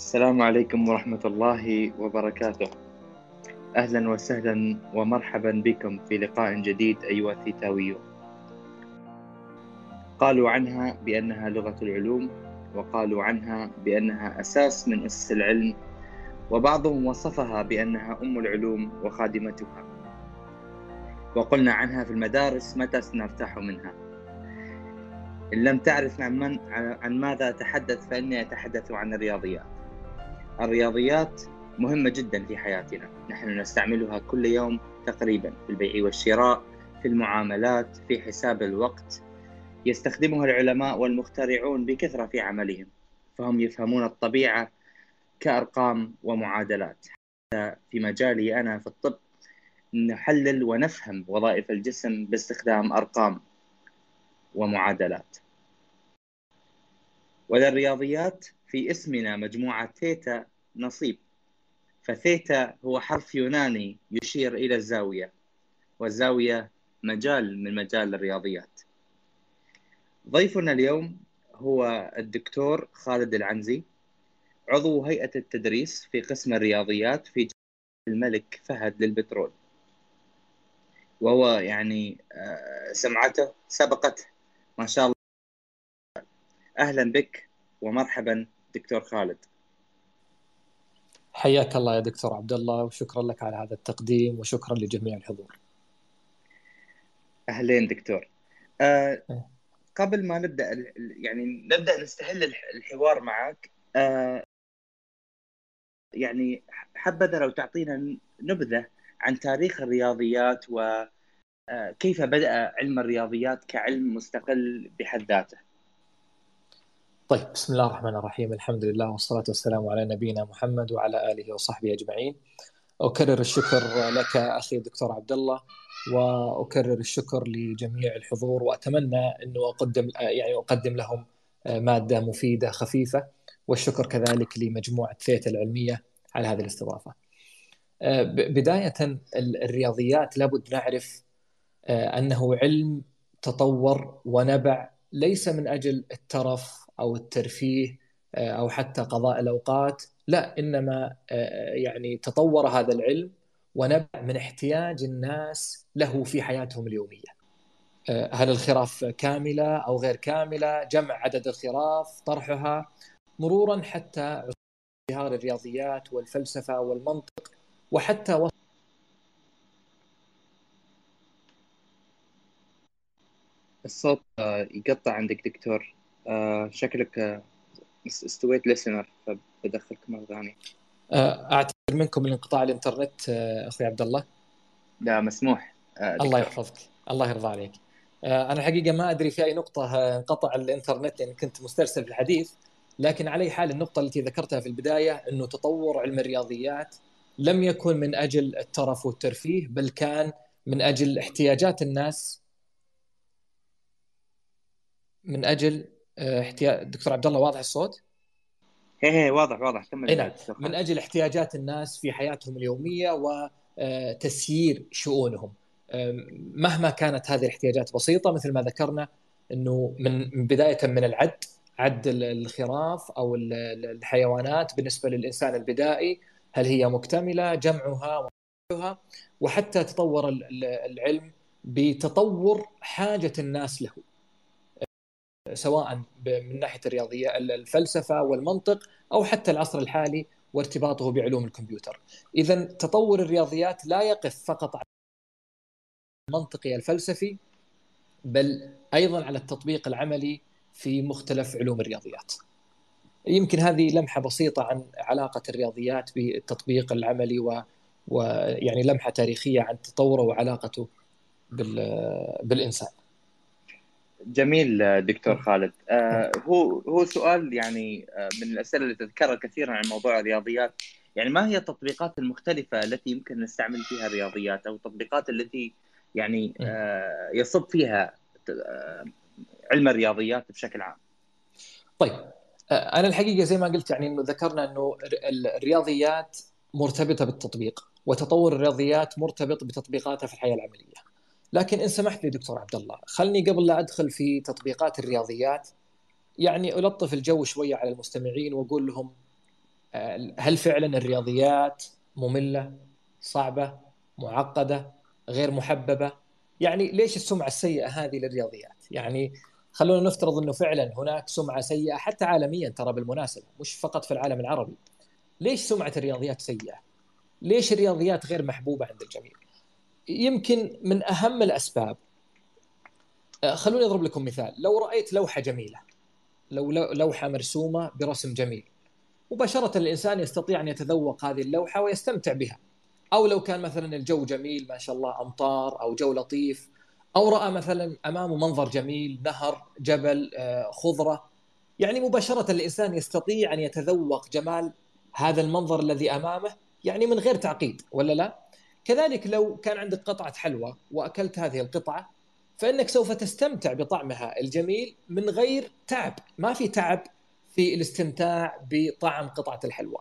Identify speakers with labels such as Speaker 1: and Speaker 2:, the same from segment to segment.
Speaker 1: السلام عليكم ورحمة الله وبركاته. أهلا وسهلا ومرحبا بكم في لقاء جديد أيها الثيتاويون. قالوا عنها بأنها لغة العلوم، وقالوا عنها بأنها أساس من أسس العلم، وبعضهم وصفها بأنها أم العلوم وخادمتها. وقلنا عنها في المدارس متى سنرتاح منها. إن لم تعرف عن, من عن ماذا أتحدث فإني أتحدث عن الرياضيات. الرياضيات مهمة جدا في حياتنا. نحن نستعملها كل يوم تقريبا في البيع والشراء في المعاملات في حساب الوقت. يستخدمها العلماء والمخترعون بكثرة في عملهم فهم يفهمون الطبيعة كأرقام ومعادلات. في مجالي أنا في الطب نحلل ونفهم وظائف الجسم باستخدام أرقام ومعادلات. وللرياضيات في اسمنا مجموعة ثيتا نصيب. فثيتا هو حرف يوناني يشير إلى الزاوية والزاوية مجال من مجال الرياضيات. ضيفنا اليوم هو الدكتور خالد العنزي عضو هيئة التدريس في قسم الرياضيات في الملك فهد للبترول. وهو يعني آه، سمعته سبقته. ما شاء الله. أهلا بك ومرحبا دكتور خالد.
Speaker 2: حياك الله يا دكتور عبد الله وشكرا لك على هذا التقديم وشكرا لجميع الحضور.
Speaker 1: أهلين دكتور. آه إيه. قبل ما نبدأ يعني نبدأ نستهل الحوار معك آه يعني حبذا لو تعطينا نبذة عن تاريخ الرياضيات وكيف آه، بدأ علم الرياضيات كعلم مستقل بحد ذاته.
Speaker 2: طيب بسم الله الرحمن الرحيم. الحمد لله والصلاة والسلام على نبينا محمد وعلى آله وصحبه أجمعين. أكرر الشكر لك أخي الدكتور عبد الله وأكرر الشكر لجميع الحضور وأتمنى أنه أقدم يعني أقدم لهم مادة مفيدة خفيفة والشكر كذلك لمجموعة ثيتا العلمية على هذه الاستضافة. بداية الرياضيات لابد نعرف أنه علم تطور ونبع ليس من أجل الترف أو الترفيه آه، أو حتى قضاء الأوقات لا إنما آه، يعني تطور هذا العلم ونبع من احتياج الناس له في حياتهم اليومية. آه، هل الخراف كاملة أو غير كاملة؟ جمع عدد الخراف، طرحها مرورا حتى ظهار الرياضيات والفلسفة والمنطق وحتى
Speaker 1: الصوت يقطع عندك دكتور شكلك آه، استويت ليسنر فبدخلك مرة ثانية.
Speaker 2: آه، أعتذر منكم الانقطاع الإنترنت آه، أخوي عبد الله.
Speaker 1: لا مسموح.
Speaker 2: الله يحفظك. الله يرضى عليك. أنا الحقيقة ما أدري في أي نقطة انقطع الإنترنت لأن كنت مسترسل في الحديث لكن على أي حال النقطة التي ذكرتها في البداية إنه تطور علم الرياضيات لم يكن من أجل الترف والترفيه بل كان من أجل احتياجات الناس من أجل آه، احتياج دكتور عبد الله واضح الصوت؟
Speaker 1: إيه إيه واضح واضح. كمل
Speaker 2: نعم. من أجل احتياجات الناس في حياتهم اليومية وتسيير آه، شؤونهم. مهما كانت هذه الاحتياجات بسيطة مثل ما ذكرنا إنه من بداية من العد عد الخراف أو الحيوانات بالنسبة للإنسان البدائي. هل هي مكتملة؟ جمعها وحتى تطور العلم بتطور حاجة الناس له. سواء من ناحية الرياضية الفلسفة والمنطق أو حتى العصر الحالي وارتباطه بعلوم الكمبيوتر. إذا تطور الرياضيات لا يقف فقط على المنطقي الفلسفي بل أيضا على التطبيق العملي في مختلف علوم الرياضيات. يمكن هذه لمحة بسيطة عن علاقة الرياضيات بالتطبيق العملي و ويعني لمحة تاريخية عن تطوره وعلاقته بال... بالإنسان.
Speaker 1: جميل دكتور خالد. آه هو هو سؤال يعني آه من الأسئلة اللي تتكرر كثيرا عن موضوع الرياضيات. يعني ما هي التطبيقات المختلفة التي يمكن نستعمل فيها الرياضيات أو التطبيقات التي يعني آه يصب فيها آه علم الرياضيات بشكل عام؟
Speaker 2: طيب آه، أنا الحقيقة زي ما قلت يعني إنه ذكرنا إنه الرياضيات مرتبطة بالتطبيق وتطور الرياضيات مرتبط بتطبيقاتها في الحياة العملية. لكن إن سمحت لي دكتور عبد الله خلني قبل لا أدخل في تطبيقات الرياضيات يعني ألطف الجو شوية على المستمعين وأقول لهم هل فعلا الرياضيات مملة صعبة معقدة غير محببة؟ يعني ليش السمعة السيئة هذه للرياضيات؟ يعني خلونا نفترض إنه فعلا هناك سمعة سيئة حتى عالميا ترى بالمناسبة مش فقط في العالم العربي. ليش سمعة الرياضيات سيئة؟ ليش الرياضيات غير محبوبة عند الجميع؟ يمكن من أهم الأسباب. آه، خلوني أضرب لكم مثال. لو رأيت لوحة جميلة لو لوحة مرسومة برسم جميل مباشرة الإنسان يستطيع أن يتذوق هذه اللوحة ويستمتع بها. أو لو كان مثلا الجو جميل ما شاء الله أمطار أو جو لطيف أو رأى مثلا أمامه منظر جميل نهر جبل آه، خضرة. يعني مباشرة الإنسان يستطيع أن يتذوق جمال هذا المنظر الذي أمامه يعني من غير تعقيد ولا لا؟ كذلك لو كان عندك قطعة حلوى وأكلت هذه القطعة فإنك سوف تستمتع بطعمها الجميل من غير تعب، ما في تعب في الاستمتاع بطعم قطعة الحلوى.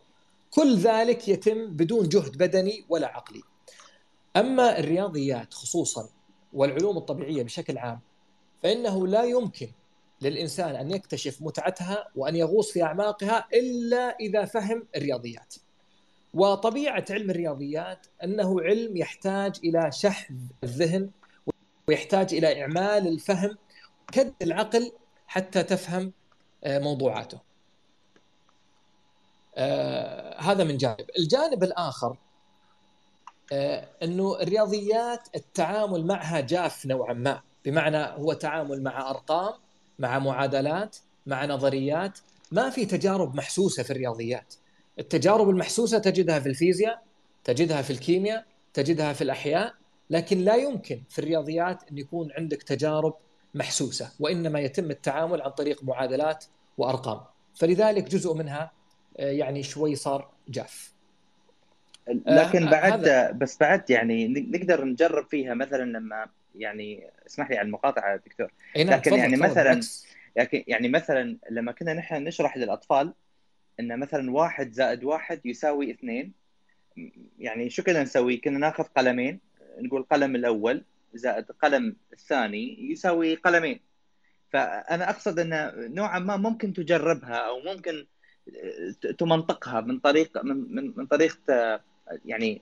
Speaker 2: كل ذلك يتم بدون جهد بدني ولا عقلي. أما الرياضيات خصوصا والعلوم الطبيعية بشكل عام فإنه لا يمكن للإنسان أن يكتشف متعتها وأن يغوص في أعماقها إلا إذا فهم الرياضيات. وطبيعة علم الرياضيات أنه علم يحتاج إلى شحذ الذهن ويحتاج إلى إعمال الفهم كد العقل حتى تفهم آه، موضوعاته. آه هذا من جانب، الجانب الآخر آه أنه الرياضيات التعامل معها جاف نوعا ما، بمعنى هو تعامل مع أرقام، مع معادلات، مع نظريات، ما في تجارب محسوسة في الرياضيات. التجارب المحسوسة تجدها في الفيزياء تجدها في الكيمياء تجدها في الأحياء لكن لا يمكن في الرياضيات أن يكون عندك تجارب محسوسة وإنما يتم التعامل عن طريق معادلات وأرقام. فلذلك جزء منها آه، يعني شوي صار جاف.
Speaker 1: لكن آه بعد هذا... بس بعد يعني نقدر نجرب فيها مثلا لما يعني اسمح لي على المقاطعة دكتور.
Speaker 2: نعم
Speaker 1: لكن يعني مثلا لكن يعني مثلا لما كنا نحن نشرح للأطفال إن مثلا واحد زائد واحد يساوي اثنين يعني شو كنا نسوي؟ كنا ناخذ قلمين نقول قلم الأول زائد قلم الثاني يساوي قلمين فأنا أقصد إن نوعا ما ممكن تجربها أو ممكن تمنطقها من طريق من من, من طريقه يعني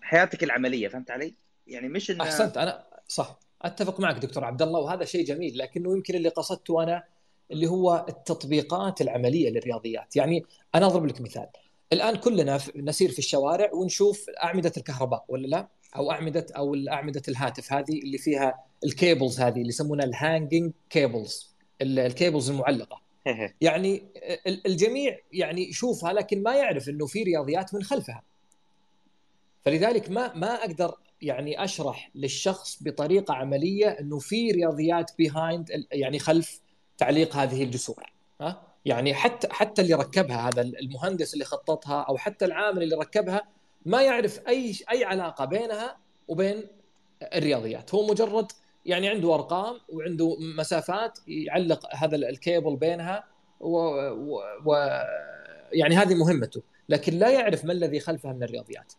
Speaker 1: حياتك العملية فهمت علي؟ يعني مش
Speaker 2: إن... أحسنت أنا صح أتفق معك دكتور عبد الله وهذا شيء جميل لكنه يمكن اللي قصدته أنا اللي هو التطبيقات العملية للرياضيات. يعني أنا أضرب لك مثال. الآن كلنا نسير في الشوارع ونشوف أعمدة الكهرباء ولا لا؟ أو اعمده أو اعمده الهاتف هذه اللي فيها ال cables هذه اللي يسمونها ال hanging cables ال cables المعلقة. يعني الجميع يعني يشوفها لكن ما يعرف إنه في رياضيات من خلفها. فلذلك ما ما أقدر يعني أشرح للشخص بطريقة عملية إنه في رياضيات behind يعني خلف تعليق هذه الجسور ها؟ يعني حتى حتى اللي ركبها هذا المهندس اللي خططها أو حتى العامل اللي ركبها ما يعرف أي أي علاقة بينها وبين الرياضيات. هو مجرد يعني عنده أرقام وعنده مسافات يعلق هذا الكيبل بينها و, و... و... يعني هذه مهمته. لكن لا يعرف ما الذي خلفها من الرياضيات.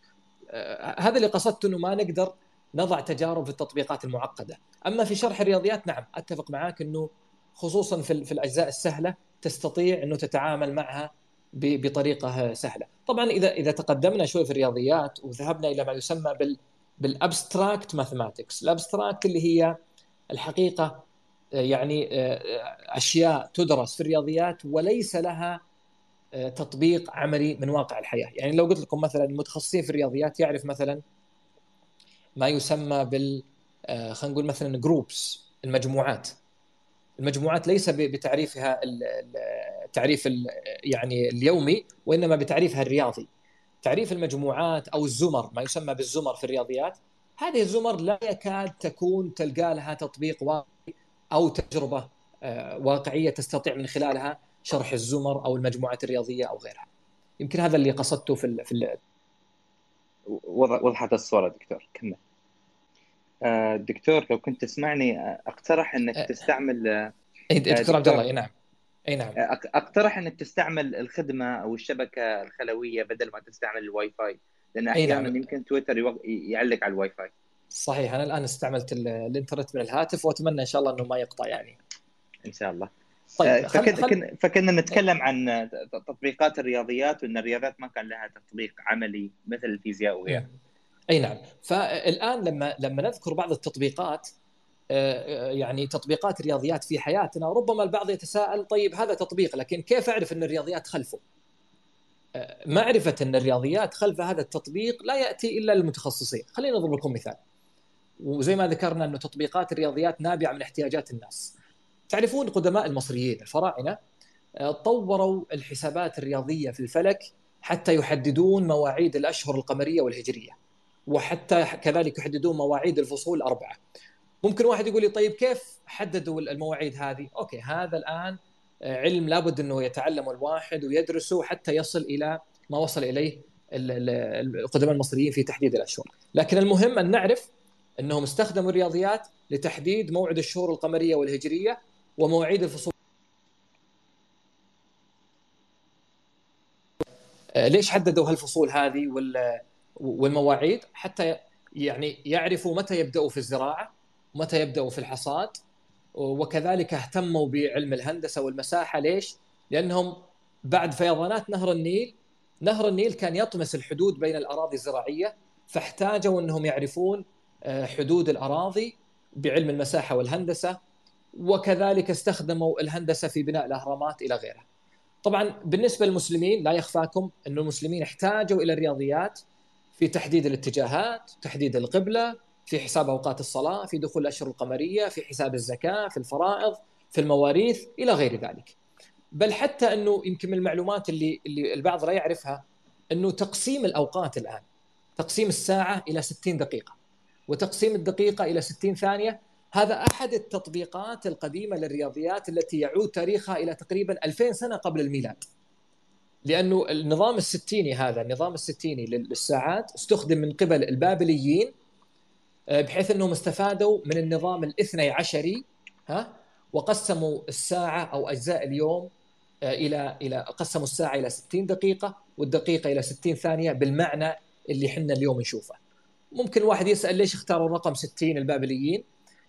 Speaker 2: آه، هذا اللي قصدته إنه ما نقدر نضع تجارب في التطبيقات المعقدة. أما في شرح الرياضيات نعم أتفق معك إنه خصوصا في, في الأجزاء السهلة تستطيع إنه تتعامل معها بطريقة سهلة. طبعا اذا إذا تقدمنا شوي في الرياضيات وذهبنا إلى ما يسمى بال بال abstract mathematics، ال abstract اللي هي الحقيقة يعني أشياء تدرس في الرياضيات وليس لها تطبيق عملي من واقع الحياة، يعني لو قلت لكم مثلا المتخصصين في الرياضيات يعرف مثلا ما يسمى بال خلينا نقول مثلا جروبس المجموعات. المجموعات ليس بتعريفها التعريف يعني اليومي وإنما بتعريفها الرياضي. تعريف المجموعات أو الزمر ما يسمى بالزمر في الرياضيات هذه الزمر لا يكاد تكون تلقى لها تطبيق واقعي أو تجربة آه، واقعية تستطيع من خلالها شرح الزمر أو المجموعات الرياضية أو غيرها. يمكن هذا اللي قصدته في ال في ال
Speaker 1: وضحت الصورة دكتور كمل. دكتور لو كنت تسمعني آه، اقترح انك آه، تستعمل
Speaker 2: دكتور عبد الله اي نعم. اي نعم.
Speaker 1: اقترح انك تستعمل الخدمة أو الشبكة الخلوية بدل ما تستعمل الواي فاي لأن أحيانا نعم. يمكن تويتر يعلق على الواي فاي.
Speaker 2: صحيح أنا الآن استعملت الإنترنت من الهاتف وأتمنى إن شاء الله إنه ما يقطع يعني.
Speaker 1: إن شاء الله. طيب فكنا, خل... فكنا نتكلم عن تطبيقات الرياضيات وإن الرياضيات ما كان لها تطبيق عملي مثل الفيزياء وغيرها
Speaker 2: أي نعم فالآن لما لما نذكر بعض التطبيقات يعني تطبيقات الرياضيات في حياتنا ربما البعض يتساءل طيب هذا تطبيق لكن كيف أعرف أن الرياضيات خلفه؟ معرفة أن الرياضيات خلف هذا التطبيق لا يأتي إلا للمتخصصين، خلينا نضرب لكم مثال. وزي ما ذكرنا انه تطبيقات الرياضيات نابعة من احتياجات الناس. تعرفون قدماء المصريين الفراعنة طوروا الحسابات الرياضية في الفلك حتى يحددون مواعيد الأشهر القمرية والهجرية. وحتى كذلك يحددون مواعيد الفصول الاربعه. ممكن واحد يقول لي طيب كيف حددوا المواعيد هذه؟ أوكي هذا الآن علم لابد أنه يتعلمه الواحد ويدرسه حتى يصل إلى ما وصل إليه القدماء المصريين في تحديد الأشهر، لكن المهم أن نعرف أنهم استخدموا الرياضيات لتحديد موعد الشهور القمرية والهجرية ومواعيد الفصول. ليش حددوا هالفصول هذه والمواعيد؟ حتى يعني يعرفوا متى يبدأوا في الزراعة متى يبدأوا في الحصاد وكذلك اهتموا بعلم الهندسة والمساحة ليش؟ لأنهم بعد فيضانات نهر النيل نهر النيل كان يطمس الحدود بين الأراضي الزراعية فاحتاجوا إنهم يعرفون حدود الأراضي بعلم المساحة والهندسة وكذلك استخدموا الهندسة في بناء الأهرامات إلى غيرها. طبعا بالنسبة للمسلمين لا يخفاكم إن المسلمين احتاجوا إلى الرياضيات في تحديد الاتجاهات، تحديد القبلة، في حساب أوقات الصلاة، في دخول الأشهر القمرية، في حساب الزكاة، في الفرائض، في المواريث إلى غير ذلك. بل حتى أنه يمكن من المعلومات اللي اللي البعض لا يعرفها أنه تقسيم الأوقات الآن تقسيم الساعة إلى 60 دقيقة وتقسيم الدقيقة إلى 60 ثانية هذا أحد التطبيقات القديمة للرياضيات التي يعود تاريخها إلى تقريبا 2000 سنة قبل الميلاد. لأنه النظام الستيني هذا النظام الستيني للساعات استخدم من قبل البابليين بحيث أنهم استفادوا من النظام الاثني عشري ها وقسموا الساعة أو أجزاء اليوم إلى إلى قسموا الساعة إلى 60 دقيقة والدقيقة إلى 60 ثانية بالمعنى اللي إحنا اليوم نشوفه. ممكن واحد يسأل ليش اختاروا الرقم 60 البابليين؟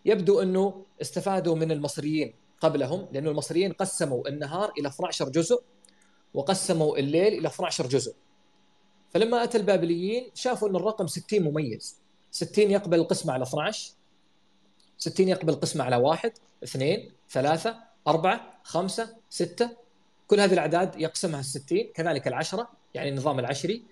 Speaker 2: يبدو أنه استفادوا من المصريين قبلهم لأنه المصريين قسموا النهار إلى 12 جزء وقسموا الليل إلى 12 جزء. فلما أتى البابليين شافوا إن الرقم 60 مميز. 60 يقبل القسمة على 12 60 يقبل القسمة على واحد اثنين ثلاثة أربعة خمسة ستة. كل هذه الأعداد يقسمها الستين كذلك العشرة يعني النظام العشري.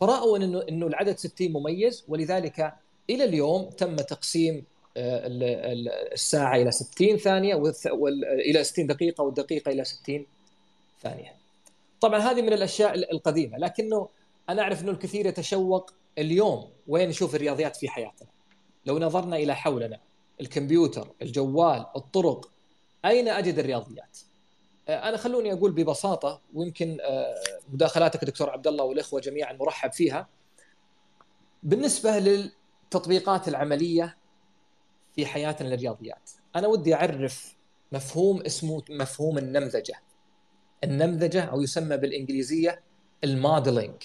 Speaker 2: فرأوا أنه أنه العدد 60 مميز ولذلك إلى اليوم تم تقسيم الساعة إلى 60 ثانية إلى 60 دقيقة والدقيقة إلى 60 ثانية. طبعا هذه من الأشياء القديمة لكنه أنا أعرف أنه الكثير يتشوق اليوم وين نشوف الرياضيات في حياتنا. لو نظرنا إلى حولنا الكمبيوتر الجوال الطرق أين أجد الرياضيات؟ أنا خلوني أقول ببساطة ويمكن مداخلاتك دكتور عبد الله والإخوة جميعا مرحب فيها. بالنسبة للتطبيقات العملية في حياتنا للرياضيات أنا ودي أعرف مفهوم اسمه مفهوم النمذجة. النمذجة أو يسمى بالإنجليزية ال modeling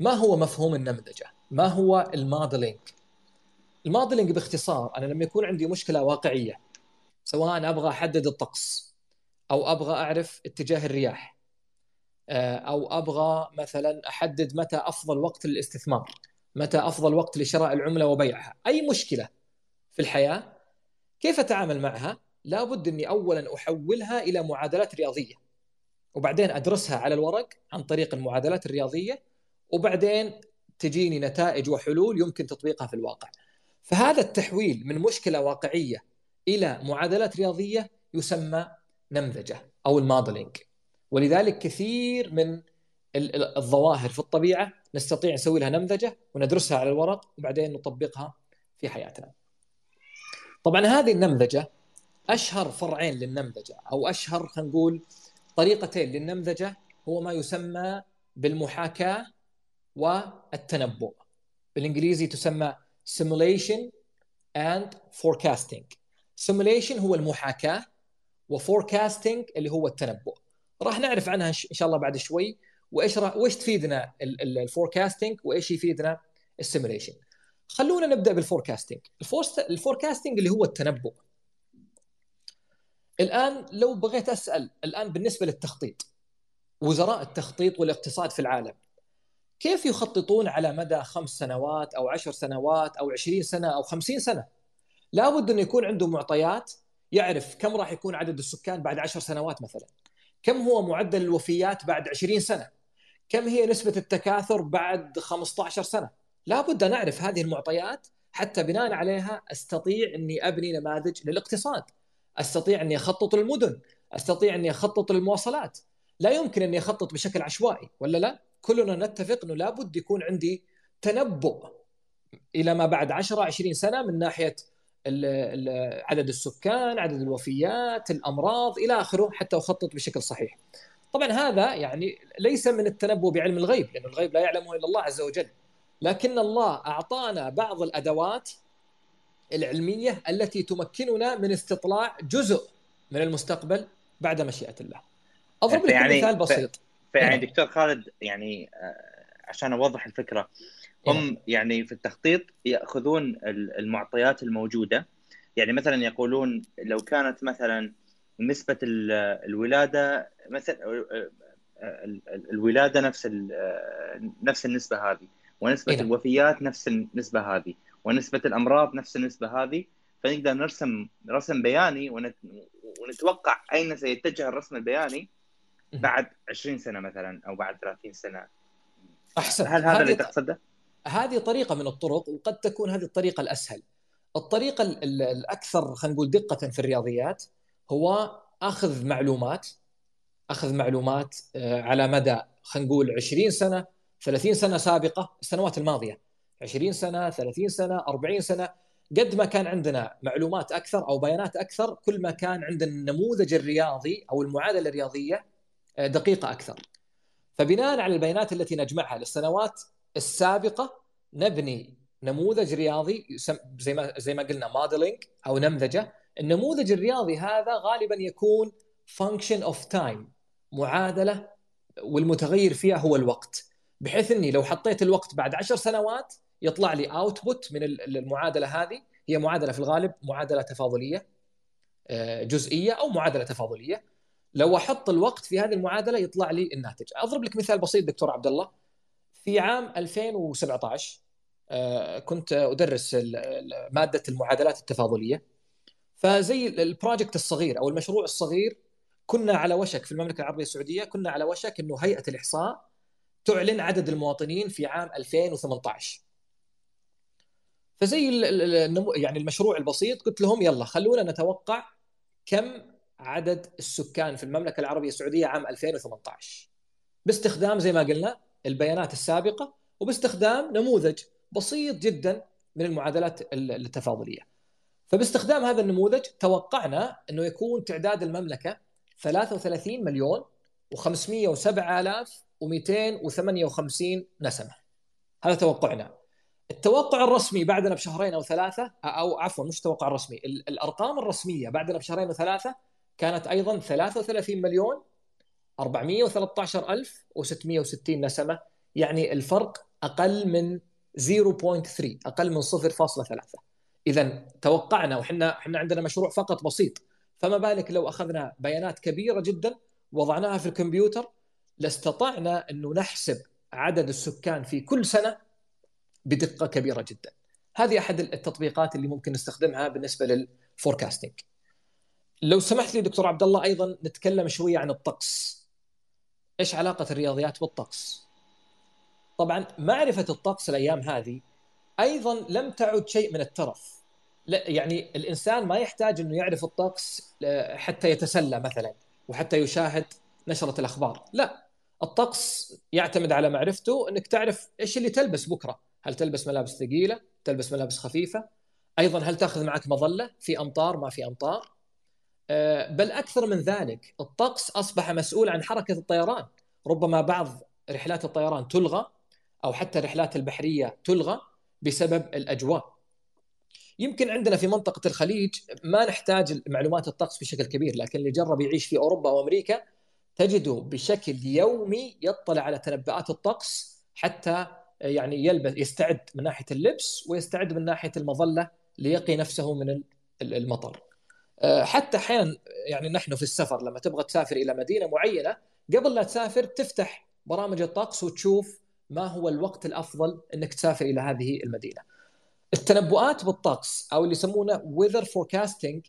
Speaker 2: ما هو مفهوم النمذجة؟ ما هو ال modeling؟ ال modeling باختصار أنا لما يكون عندي مشكلة واقعية سواء أبغى أحدد الطقس أو أبغى أعرف اتجاه الرياح أو أبغى مثلا أحدد متى أفضل وقت للاستثمار متى أفضل وقت لشراء العملة وبيعها أي مشكلة في الحياة كيف أتعامل معها لابد أني اولا أحولها إلى معادلات رياضية وبعدين أدرسها على الورق عن طريق المعادلات الرياضية وبعدين تجيني نتائج وحلول يمكن تطبيقها في الواقع فهذا التحويل من مشكلة واقعية إلى معادلات رياضية يسمى نمذجة أو الموديلنج ولذلك كثير من الظواهر في الطبيعة نستطيع نسوي لها نمذجة وندرسها على الورق وبعدين نطبقها في حياتنا. طبعا هذه النمذجة أشهر فرعين للنمذجة أو أشهر خلينا نقول طريقتين للنمذجة هو ما يسمى بالمحاكاة والتنبؤ. بالإنجليزي تسمى simulation and forecasting. Simulation هو المحاكاة و forecasting اللي هو التنبؤ. راح نعرف عنها إن شاء الله بعد شوي. وإيش وإيش تفيدنا ال forecasting وإيش يفيدنا ال simulation خلونا نبدأ بال forecasting ال forecasting اللي هو التنبؤ. الآن لو بغيت أسأل الآن بالنسبة للتخطيط وزراء التخطيط والاقتصاد في العالم كيف يخططون على مدى خمس سنوات أو عشر سنوات أو عشرين سنة أو خمسين سنة؟ لابد انه يكون عنده معطيات يعرف كم راح يكون عدد السكان بعد عشر سنوات مثلا كم هو معدل الوفيات بعد عشرين سنة كم هي نسبة التكاثر بعد 15 سنة؟ لابد أن أعرف هذه المعطيات حتى بناء عليها أستطيع أني أبني نماذج للاقتصاد. أستطيع أني أخطط المدن أستطيع أني أخطط المواصلات لا يمكن أني أخطط بشكل عشوائي ولا لا؟ كلنا نتفق إنه لابد يكون عندي تنبؤ إلى ما بعد 10 20 سنة من ناحية عدد السكان عدد الوفيات الأمراض إلى آخره حتى أخطط بشكل صحيح. طبعا هذا يعني ليس من التنبؤ بعلم الغيب لأن الغيب لا يعلمه إلا الله عز وجل. لكن الله أعطانا بعض الأدوات العلمية التي تمكننا من استطلاع جزء من المستقبل بعد مشيئة الله أضرب لك يعني مثال بسيط
Speaker 1: فيعني نعم. دكتور خالد يعني آه، عشان أوضح الفكرة هم نعم. يعني في التخطيط يأخذون المعطيات الموجودة يعني مثلا يقولون لو كانت مثلا نسبة الولادة مثلا الولادة نفس نفس النسبة هذه ونسبة إيه؟ الوفيات نفس النسبة هذه ونسبة الأمراض نفس النسبة هذه فنقدر نرسم رسم بياني ونتوقع أين سيتجه الرسم البياني بعد 20 سنة مثلا أو بعد 30 سنة
Speaker 2: أحسن
Speaker 1: هل هذا اللي تقصده؟
Speaker 2: هذه طريقة من الطرق وقد تكون هذه الطريقة الأسهل. الطريقة الأكثر خلينا نقول دقة في الرياضيات هو أخذ معلومات أخذ معلومات آه، على مدى خلينا نقول 20 سنة 30 سنة سابقة السنوات الماضية 20 سنة 30 سنة 40 سنة قد ما كان عندنا معلومات أكثر أو بيانات أكثر كل ما كان عندنا النموذج الرياضي أو المعادلة الرياضية آه، دقيقة أكثر. فبناء على البيانات التي نجمعها للسنوات السابقة نبني نموذج رياضي زي ما زي ما قلنا modeling أو نمذجة، النموذج الرياضي هذا غالبا يكون function of time معادلة والمتغير فيها هو الوقت بحيث إني لو حطيت الوقت بعد عشر سنوات يطلع لي output من المعادلة هذه. هي معادلة في الغالب معادلة تفاضلية آه، جزئية أو معادلة تفاضلية. لو أحط الوقت في هذه المعادلة يطلع لي الناتج. أضرب لك مثال بسيط دكتور عبد الله. في عام 2017 آه، كنت أدرس مادة المعادلات التفاضلية. فزي البروجكت الصغير أو المشروع الصغير كنا على وشك في المملكة العربية السعودية كنا على وشك إنه هيئة الإحصاء تعلن عدد المواطنين في عام 2018 فزي يعني المشروع البسيط قلت لهم يلا خلونا نتوقع كم عدد السكان في المملكة العربية السعودية عام 2018 باستخدام زي ما قلنا البيانات السابقة وباستخدام نموذج بسيط جدا من المعادلات التفاضلية. فباستخدام هذا النموذج توقعنا إنه يكون تعداد المملكة 33 مليون و507258 نسمة. هذا توقعنا. التوقع الرسمي بعدنا بشهرين أو ثلاثة أو عفوا مش التوقع الرسمي الأرقام الرسمية بعدنا بشهرين وثلاثه كانت أيضا 33 مليون 413660 نسمة. يعني الفرق أقل من 0.3 أقل من 0.3 اذا توقعنا وحنا إحنا عندنا مشروع فقط بسيط. فما بالك لو أخذنا بيانات كبيرة جدا وضعناها في الكمبيوتر لاستطعنا انه نحسب عدد السكان في كل سنة بدقة كبيرة جدا. هذه أحد التطبيقات اللي ممكن نستخدمها بالنسبة للفوركاستنج. لو سمحت لي دكتور عبد الله أيضا نتكلم شوية عن الطقس. إيش علاقة الرياضيات بالطقس؟ طبعا معرفة الطقس الأيام هذه أيضا لم تعد شيء من الترف. لا يعني الإنسان ما يحتاج إنه يعرف الطقس آه، حتى يتسلى مثلا وحتى يشاهد نشرة الأخبار، لا الطقس يعتمد على معرفته إنك تعرف إيش اللي تلبس بكرة، هل تلبس ملابس ثقيلة؟ تلبس ملابس خفيفة؟ أيضا هل تأخذ معك مظلة؟ في أمطار ما في أمطار؟ آه، بل أكثر من ذلك الطقس أصبح مسؤول عن حركة الطيران، ربما بعض رحلات الطيران تلغى أو حتى الرحلات البحرية تلغى بسبب الأجواء يمكن عندنا في منطقة الخليج ما نحتاج معلومات الطقس بشكل كبير لكن اللي جرب يعيش في أوروبا وأمريكا تجده بشكل يومي يطلع على تنبؤات الطقس حتى يعني يلبس يستعد من ناحية اللبس ويستعد من ناحية المظلة ليقي نفسه من المطر. حتى أحيانا يعني نحن في السفر لما تبغى تسافر إلى مدينة معينة قبل لا تسافر تفتح برامج الطقس وتشوف ما هو الوقت الأفضل إنك تسافر إلى هذه المدينة. التنبؤات بالطقس أو اللي يسمونه ويذر فوركاستنج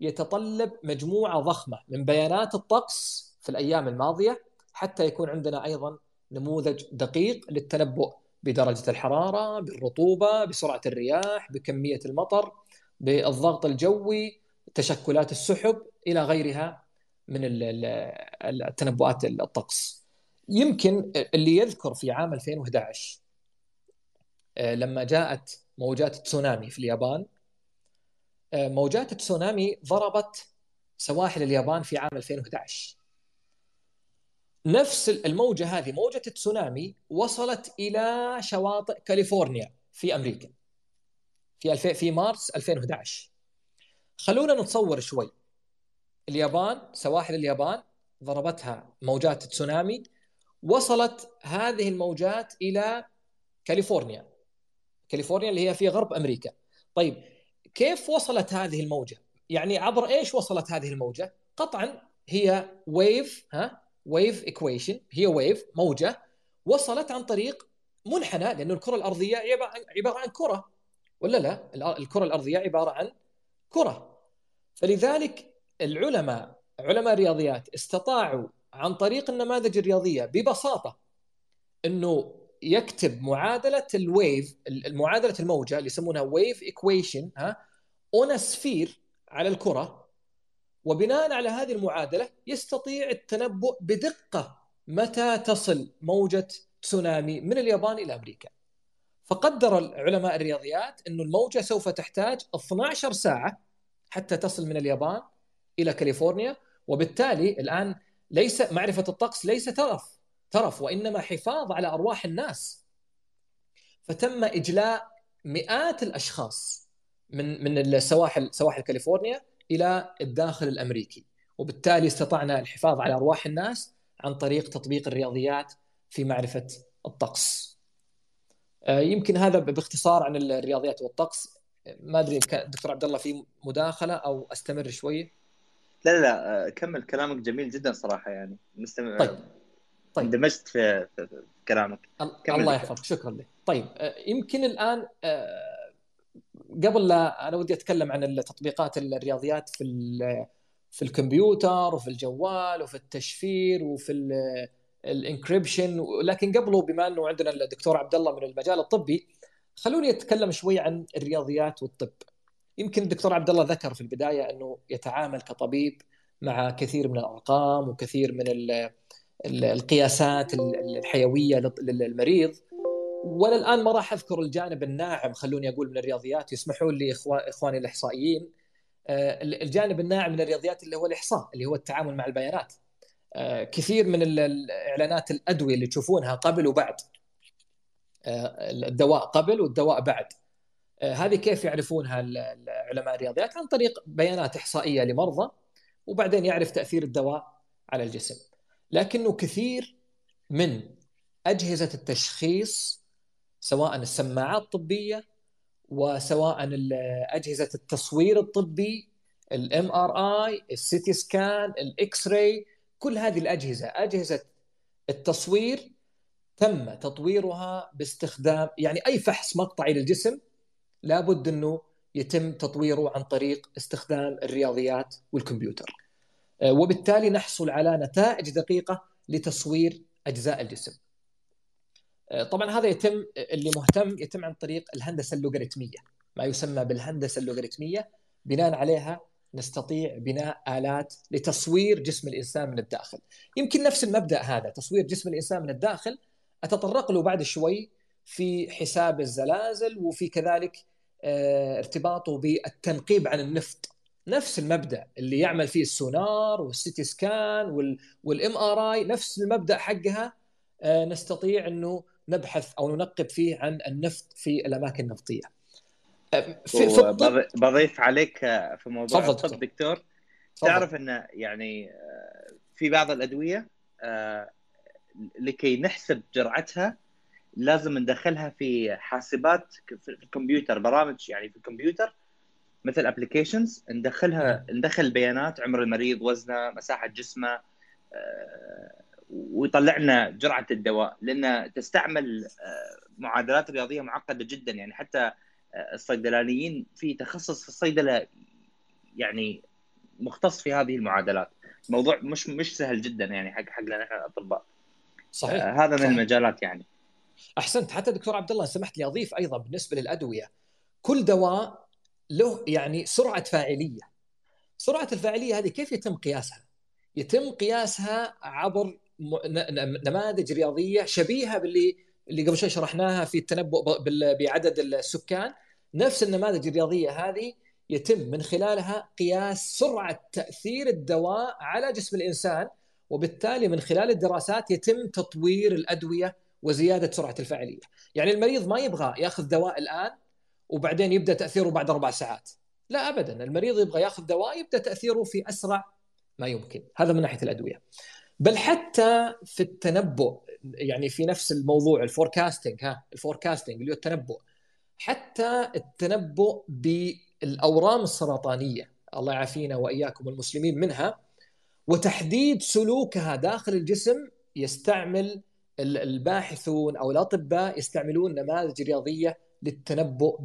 Speaker 2: يتطلب مجموعة ضخمة من بيانات الطقس في الأيام الماضية حتى يكون عندنا أيضا نموذج دقيق للتنبؤ بدرجة الحرارة، بالرطوبة، بسرعة الرياح، بكمية المطر، بالضغط الجوي، تشكلات السحب إلى غيرها من التنبؤات الطقس. يمكن اللي يذكر في عام 2011 آه، لما جاءت موجات تسونامي في اليابان آه، موجات التسونامي ضربت سواحل اليابان في عام 2011 نفس الموجة هذه موجة التسونامي وصلت إلى شواطئ كاليفورنيا في أمريكا في الف... في مارس 2011 خلونا نتصور شوي. اليابان سواحل اليابان ضربتها موجات تسونامي وصلت هذه الموجات إلى كاليفورنيا. كاليفورنيا اللي هي في غرب أمريكا. طيب كيف وصلت هذه الموجة؟ يعني عبر إيش وصلت هذه الموجة؟ قطعا هي wave ها؟ wave equation هي wave موجة. وصلت عن طريق منحنى لأنه الكرة الأرضية عبارة عن كرة. ولا لا؟ الكرة الأرضية عبارة عن كرة. فلذلك العلماء علماء الرياضيات استطاعوا عن طريق النماذج الرياضية ببساطة إنه يكتب معادلة ال wave المعادلة الموجة اللي يسمونها wave equation ها on sphere على الكرة. وبناء على هذه المعادلة يستطيع التنبؤ بدقة متى تصل موجة تسونامي من اليابان إلى أمريكا. فقدر العلماء الرياضيات انه الموجة سوف تحتاج 12 ساعة حتى تصل من اليابان إلى كاليفورنيا وبالتالي الآن ليس معرفة الطقس ليس ترف ترف وإنما حفاظ على أرواح الناس فتم إجلاء مئات الأشخاص من من السواحل سواحل كاليفورنيا إلى الداخل الأمريكي وبالتالي استطعنا الحفاظ على أرواح الناس عن طريق تطبيق الرياضيات في معرفة الطقس. آه، يمكن هذا باختصار عن الرياضيات والطقس. ما أدري دكتور عبد الله في مداخلة أو أستمر شوية
Speaker 1: لا لا لا آه، كمل كلامك جميل جدا صراحة يعني. مستمع
Speaker 2: طيب طيب.
Speaker 1: اندمجت في, كلامك.
Speaker 2: الله يحفظك. شكرا لك. طيب آه، يمكن الآن قبل لا أنا ودي أتكلم عن التطبيقات الرياضيات في في الكمبيوتر وفي الجوال وفي التشفير وفي الإنكريبشن. لكن قبله بما إنه عندنا الدكتور عبد الله من المجال الطبي خلوني أتكلم شوي عن الرياضيات والطب. يمكن الدكتور عبد الله ذكر في البداية إنه يتعامل كطبيب مع كثير من الأرقام وكثير من القياسات الحيوية للمريض. وأنا الان ما راح أذكر الجانب الناعم خلوني أقول من الرياضيات يسمحوا لي إخواني الإحصائيين. آه، الجانب الناعم من الرياضيات اللي هو الإحصاء اللي هو التعامل مع البيانات. آه، كثير من الإعلانات الأدوية اللي تشوفونها قبل وبعد. آه، الدواء قبل والدواء بعد. هذه كيف يعرفونها علماء الرياضيات؟ عن طريق بيانات إحصائية لمرضى وبعدين يعرف تأثير الدواء على الجسم. لكنه كثير من أجهزة التشخيص سواء السماعات الطبية وسواء أجهزة التصوير الطبي ال MRI ال CT scan ال X-ray كل هذه الأجهزة أجهزة التصوير تم تطويرها باستخدام يعني أي فحص مقطعي للجسم لابد أنه يتم تطويره عن طريق استخدام الرياضيات والكمبيوتر آه، وبالتالي نحصل على نتائج دقيقة لتصوير أجزاء الجسم. طبعا هذا يتم اللي مهتم يتم عن طريق الهندسة اللوغاريتمية ما يسمى بالهندسة اللوغاريتمية بناء عليها نستطيع بناء آلات لتصوير جسم الإنسان من الداخل. يمكن نفس المبدأ هذا تصوير جسم الإنسان من الداخل. أتطرق له بعد شوي في حساب الزلازل وفي كذلك آه، ارتباطه بالتنقيب عن النفط. نفس المبدأ اللي يعمل فيه السونار وال CT scan وال MRI نفس المبدأ حقها. آه، نستطيع إنه نبحث أو ننقب فيه عن النفط في الأماكن النفطية.
Speaker 1: آه، في, بضيف عليك في موضوع الطب دكتور. تعرف انه يعني في بعض الأدوية لكي نحسب جرعتها لازم ندخلها في حاسبات في الكمبيوتر برامج يعني في الكمبيوتر مثل ابلكيشنز ندخلها ندخل بيانات عمر المريض وزنه مساحة جسمه آه، ويطلع لنا جرعة الدواء لأن تستعمل آه، معادلات رياضية معقدة جدا. يعني حتى آه، الصيدلانيين في تخصص في الصيدلة يعني مختص في هذه المعادلات. الموضوع مش مش سهل جدا يعني حق حقنا نحن الأطباء.
Speaker 2: صحيح.
Speaker 1: هذا من المجالات يعني.
Speaker 2: أحسنت. حتى دكتور عبد الله سمحت لي أضيف أيضا بالنسبة للأدوية. كل دواء له يعني سرعة فاعلية. سرعة الفاعلية هذه كيف يتم قياسها؟ يتم قياسها عبر نماذج رياضية شبيهة باللي اللي قبل شوي شرحناها في التنبؤ بعدد السكان. نفس النماذج الرياضية هذه يتم من خلالها قياس سرعة تأثير الدواء على جسم الإنسان وبالتالي من خلال الدراسات يتم تطوير الأدوية وزيادة سرعة الفاعليه، يعني المريض ما يبغى ياخذ دواء الآن وبعدين يبدأ تأثيره بعد أربع ساعات، لا ابدا، المريض يبغى ياخذ دواء يبدأ تأثيره في أسرع ما يمكن، هذا من ناحية الأدوية. بل حتى في التنبؤ يعني في نفس الموضوع ال forecasting ها ال forecasting اللي هو التنبؤ. حتى التنبؤ بالأورام السرطانية الله يعافينا وإياكم المسلمين منها وتحديد سلوكها داخل الجسم يستعمل الباحثون أو الأطباء يستعملون نماذج رياضية للتنبؤ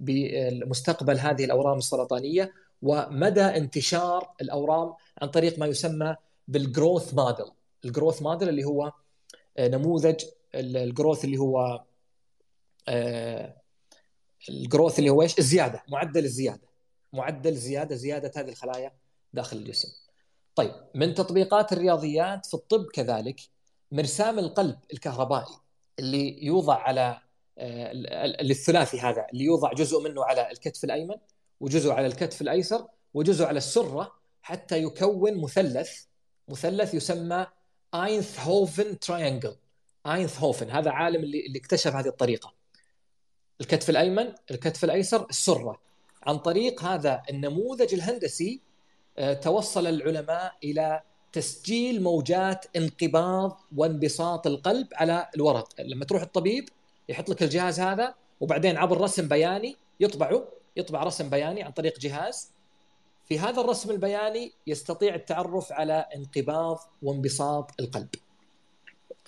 Speaker 2: بمستقبل هذه الأورام السرطانية ومدى انتشار الأورام عن طريق ما يسمى بالجروث موديل الجروث موديل اللي هو آه، نموذج الجروث اللي هو آه، الجروث اللي هو إيش؟ الزيادة معدل الزيادة. معدل زيادة زيادة هذه الخلايا داخل الجسم. طيب من تطبيقات الرياضيات في الطب كذلك مرسام القلب الكهربائي اللي يوضع على آه، الثلاثي هذا اللي يوضع جزء منه على الكتف الأيمن وجزء على الكتف الأيسر وجزء على السرة حتى يكون مثلث مثلث يسمى اينتهوفن triangle اينتهوفن هذا عالم اللي اللي اكتشف هذه الطريقة. الكتف الأيمن الكتف الأيسر السرة. عن طريق هذا النموذج الهندسي آه، توصل العلماء إلى تسجيل موجات انقباض وانبساط القلب على الورق. لما تروح الطبيب يحط لك الجهاز هذا وبعدين عبر رسم بياني يطبعه يطبع رسم بياني عن طريق جهاز. في هذا الرسم البياني يستطيع التعرف على انقباض وانبساط القلب.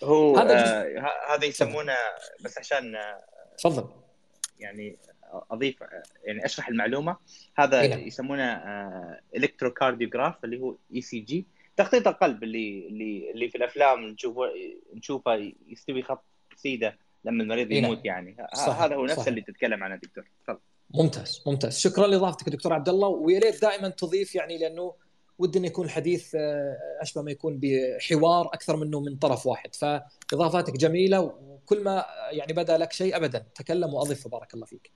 Speaker 1: هو هذا آه هذا يسمونه بس عشان
Speaker 2: آه، تفضل.
Speaker 1: يعني أضيف يعني أشرح المعلومة. هذا إيه. يسمونه آه electrocardiograph اللي هو ECG تخطيط القلب اللي اللي اللي في الأفلام نشوفه نشوفه يستوي خط سيدة لما المريض إيه نعم. يموت يعني. صحيح. هذا هو نفس اللي تتكلم عنه دكتور. تفضل.
Speaker 2: ممتاز ممتاز. شكرا لإضافتك دكتور عبد الله ويا ريت دائما تضيف يعني لأنه ودي إنه يكون الحديث آه، أشبه ما يكون بحوار أكثر منه من طرف واحد. فإضافاتك جميلة وكل ما يعني بدا لك شيء ابدا. تكلم وأضف بارك الله فيك.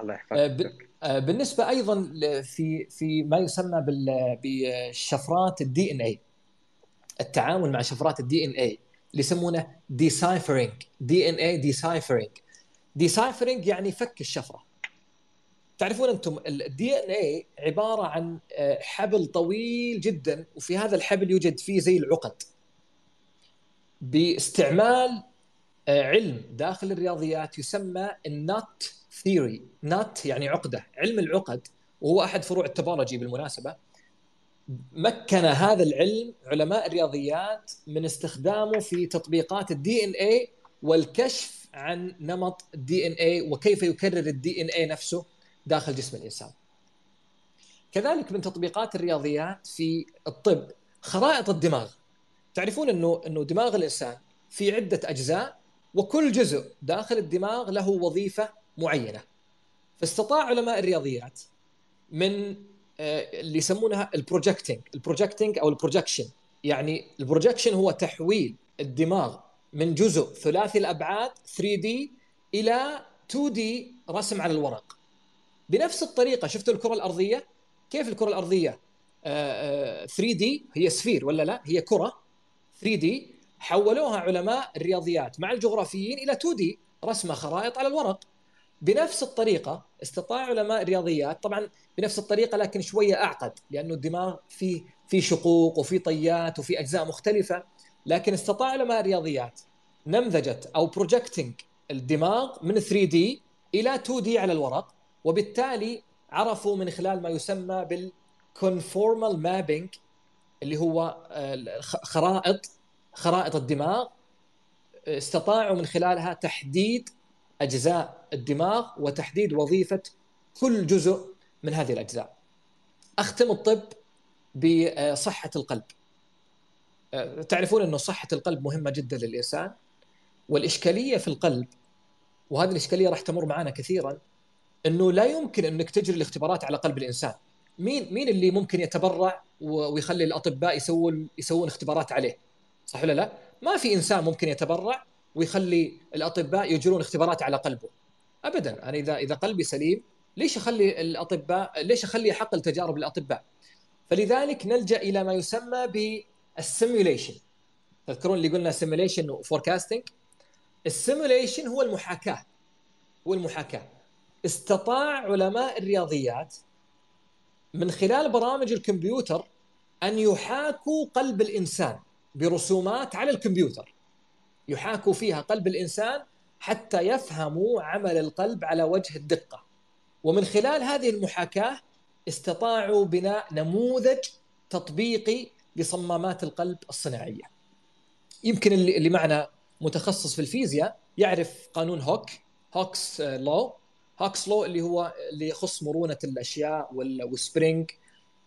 Speaker 1: الله يحفظك.
Speaker 2: آه، بالنسبة أيضا في في ما يسمى بشفرات ال DNA التعامل مع شفرات ال DNA اللي يسمونه deciphering DNA deciphering deciphering يعني فك الشفرة. تعرفون أنتم ال DNA عبارة عن آه، حبل طويل جدا وفي هذا الحبل يوجد فيه زي العقد. باستعمال آه، علم داخل الرياضيات يسمى ال knot theory knot يعني عقدة. علم العقد وهو أحد فروع ال topology بالمناسبة مكن هذا العلم علماء الرياضيات من استخدامه في تطبيقات ال DNA والكشف عن نمط ال DNA وكيف يكرر ال DNA نفسه. داخل جسم الإنسان. كذلك من تطبيقات الرياضيات في الطب خرائط الدماغ. تعرفون إنه إنه دماغ الإنسان في عدة أجزاء وكل جزء داخل الدماغ له وظيفة معينة. فاستطاع علماء الرياضيات من آه، اللي يسمونها ال projecting، ال projecting أو ال projection، يعني ال projection هو تحويل الدماغ من جزء ثلاثي الأبعاد 3 D إلى 2 D رسم على الورق. بنفس الطريقة شفتوا الكرة الأرضية؟ كيف الكرة الأرضية؟ 3 D هي sphere ولا لا؟ هي كرة 3 D حولوها علماء الرياضيات مع الجغرافيين إلى 2 D رسمة خرائط على الورق. بنفس الطريقة استطاع علماء الرياضيات طبعا بنفس الطريقة لكن شوية أعقد لأنه الدماغ فيه في شقوق وفي طيات وفي أجزاء مختلفة لكن استطاع علماء الرياضيات نمذجة أو projecting الدماغ من 3 D إلى 2 D على الورق. وبالتالي عرفوا من خلال ما يسمى بال conformal mapping اللي هو خرائط خرائط الدماغ استطاعوا من خلالها تحديد أجزاء الدماغ وتحديد وظيفة كل جزء من هذه الأجزاء. أختم الطب بصحة القلب. تعرفون إنه صحة القلب مهمة جدا للإنسان والإشكالية في القلب وهذه الإشكالية راح تمر معنا كثيرا إنه لا يمكن إنك تجري الاختبارات على قلب الإنسان. مين مين اللي ممكن يتبرع ويخلي الأطباء يسوون يسوون اختبارات عليه؟ صح ولا لا؟ ما في إنسان ممكن يتبرع ويخلي الأطباء يجرون اختبارات على قلبه. ابدا. أنا اذا إذا قلبي سليم ليش أخلي الاطباء ليش أخلي حقل تجارب الاطباء فلذلك نلجأ إلى ما يسمى بال simulation تذكرون اللي قلنا simulation و forecasting ال simulation هو المحاكاة. هو المحاكاة. استطاع علماء الرياضيات من خلال برامج الكمبيوتر أن يحاكوا قلب الإنسان برسومات على الكمبيوتر. يحاكوا فيها قلب الإنسان حتى يفهموا عمل القلب على وجه الدقة. ومن خلال هذه المحاكاة استطاعوا بناء نموذج تطبيقي لصمامات القلب الصناعية. يمكن اللي معنا متخصص في الفيزياء يعرف قانون هوك Hooke's law Hooke's law اللي هو اللي يخص مرونة الأشياء وال spring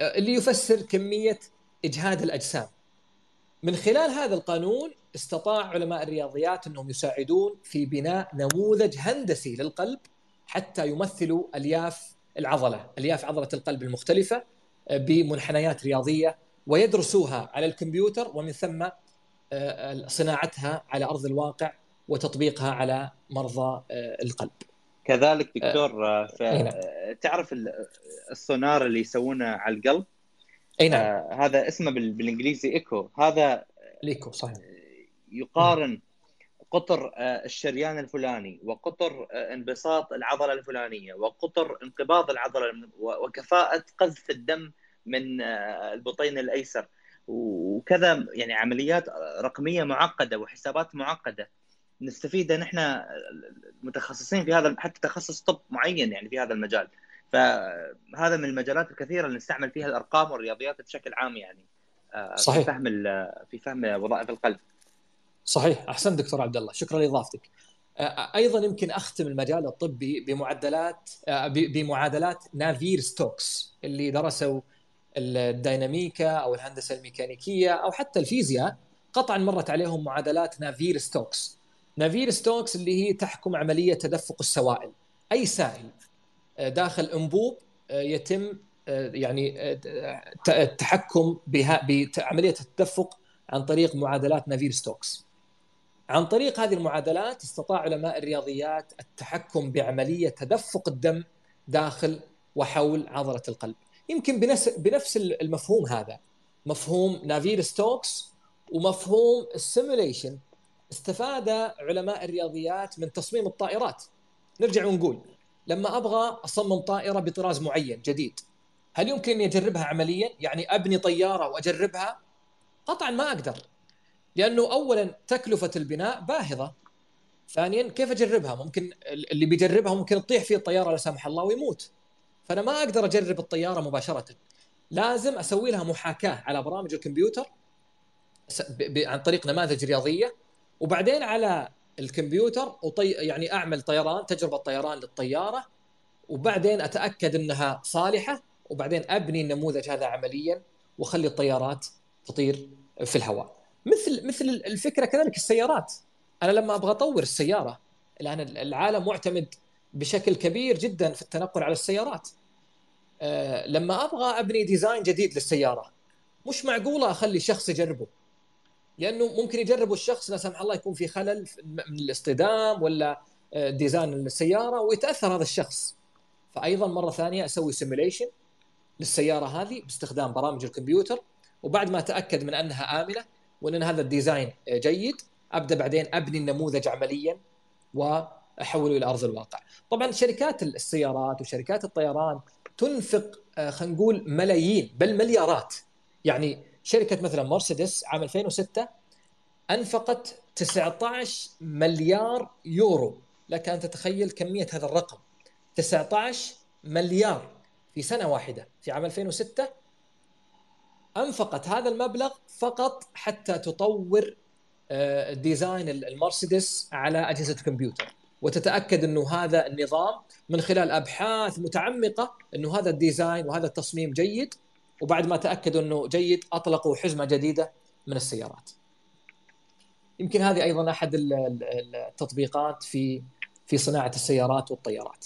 Speaker 2: اللي يفسر كمية إجهاد الأجسام. من خلال هذا القانون استطاع علماء الرياضيات أنهم يساعدون في بناء نموذج هندسي للقلب حتى يمثلوا ألياف العضلة، ألياف عضلة القلب المختلفة آه، بمنحنيات رياضية ويدرسوها على الكمبيوتر ومن ثم آه، صناعتها على أرض الواقع وتطبيقها على مرضى آه، القلب.
Speaker 1: كذلك دكتور نعم. تعرف السونار اللي يسوونه على القلب؟
Speaker 2: أي نعم.
Speaker 1: هذا اسمه بالإنجليزي إيكو. هذا
Speaker 2: ليكو صحيح.
Speaker 1: يقارن قطر آه، الشريان الفلاني وقطر آه، انبساط العضلة الفلانية وقطر انقباض العضلة وكفاءة قذف الدم من آه، البطين الأيسر. وكذا يعني عمليات رقمية معقدة وحسابات معقدة. نستفيد نحن متخصصين في هذا حتى تخصص طب معين يعني في هذا المجال. فهذا من المجالات الكثيرة اللي نستعمل فيها الأرقام والرياضيات بشكل عام يعني صحيح في فهم في فهم وظائف القلب.
Speaker 2: صحيح. أحسنت دكتور عبد الله شكرا لإضافتك. أيضا يمكن أختم المجال الطبي بمعدلات بمعادلات نافير ستوكس اللي درسوا الديناميكا أو الهندسة الميكانيكية أو حتى الفيزياء. قطعا مرت عليهم معادلات نافير ستوكس. نافير ستوكس اللي هي تحكم عملية تدفق السوائل. أي سائل داخل أنبوب يتم يعني التحكم بعملية التدفق عن طريق معادلات نافير ستوكس عن طريق هذه المعادلات استطاع علماء الرياضيات التحكم بعملية تدفق الدم داخل وحول عضلة القلب. يمكن بنفس المفهوم هذا. مفهوم نافير ستوكس ومفهوم ال simulation استفاد علماء الرياضيات من تصميم الطائرات. نرجع ونقول لما أبغى أصمم طائرة بطراز معين جديد هل يمكن أني أجربها عمليا؟ يعني أبني طيارة وأجربها؟ قطعا ما أقدر لأنه اولا تكلفة البناء باهظة ثانيا كيف أجربها؟ ممكن اللي بيجربها ممكن تطيح فيه الطيارة لا سمح الله ويموت. فأنا ما أقدر أجرب الطيارة مباشرة. لازم أسوي لها محاكاة على برامج الكمبيوتر عن طريق نماذج رياضية وبعدين على الكمبيوتر وطي يعني أعمل طيران تجربة طيران للطيارة وبعدين أتأكد إنها صالحة وبعدين أبني النموذج هذا عمليا وأخلي الطيارات تطير في الهواء. مثل مثل الفكرة كذلك السيارات. أنا لما أبغى أطور السيارة الآن العالم معتمد بشكل كبير جدا في التنقل على السيارات. أه لما أبغى أبني design جديد للسيارة مش معقولة أخلي شخص يجربه. لأنه ممكن يجربه الشخص لا سمح الله يكون في خلل من الاصطدام ولا آه، design السيارة ويتأثر هذا الشخص فايضا مرة ثانية أسوي simulation للسيارة هذه باستخدام برامج الكمبيوتر وبعد ما أتأكد من أنها آمنة وأن هذا الديزاين جيد أبدأ بعدين أبني النموذج عمليا وأحوله إلى أرض الواقع. طبعا شركات السيارات وشركات الطيران تنفق آه، خلينا نقول ملايين بل مليارات يعني شركة مثلا مرسيدس عام 2006 أنفقت 19 مليار يورو. لك أن تتخيل كمية هذا الرقم. 19 مليار في سنة واحدة. في عام 2006 أنفقت هذا المبلغ فقط حتى تطور آه، design المرسيدس على أجهزة الكمبيوتر. وتتأكد أنه هذا النظام من خلال أبحاث متعمقة أنه هذا ال design وهذا التصميم جيد. وبعد ما تأكدوا إنه جيد أطلقوا حزمة جديدة من السيارات. يمكن هذه أيضا أحد التطبيقات في في صناعة السيارات والطيارات.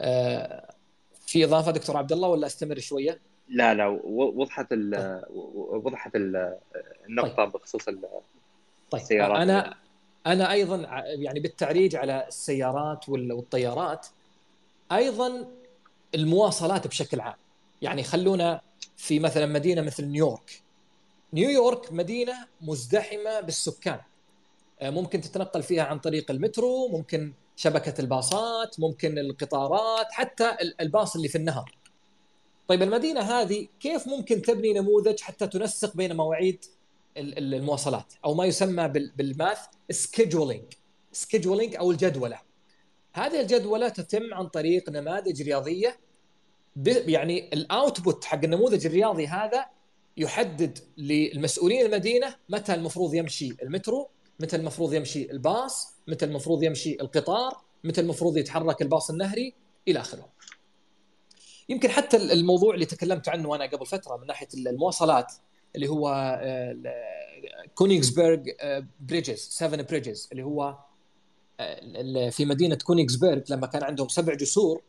Speaker 2: آه، في إضافة دكتور عبد الله ولا أستمر شوية؟
Speaker 1: لا لا وضحت ال وضحت النقطة طيب. بخصوص
Speaker 2: طيب السيارات أنا أنا أيضا يعني بالتعريج على السيارات والطيارات أيضا المواصلات بشكل عام يعني خلونا في مثلا مدينة مثل نيويورك. نيويورك مدينة مزدحمة بالسكان. آه، ممكن تتنقل فيها عن طريق المترو ممكن شبكة الباصات ممكن القطارات حتى الباص اللي في النهر. طيب المدينة هذه كيف ممكن تبني نموذج حتى تنسق بين مواعيد المواصلات؟ أو ما يسمى بال mass scheduling scheduling أو الجدولة. هذه الجدولة تتم عن طريق نماذج رياضية يعني ال output حق النموذج الرياضي هذا يحدد للمسؤولين المدينة متى المفروض يمشي المترو متى المفروض يمشي الباص متى المفروض يمشي القطار متى المفروض يتحرك الباص النهري إلى آخره. يمكن حتى الموضوع اللي تكلمت عنه أنا قبل فترة من ناحية المواصلات اللي هو كونيغسبرغ bridges 7 bridges اللي هو آه، في مدينة كونيغسبرغ لما كان عندهم سبع جسور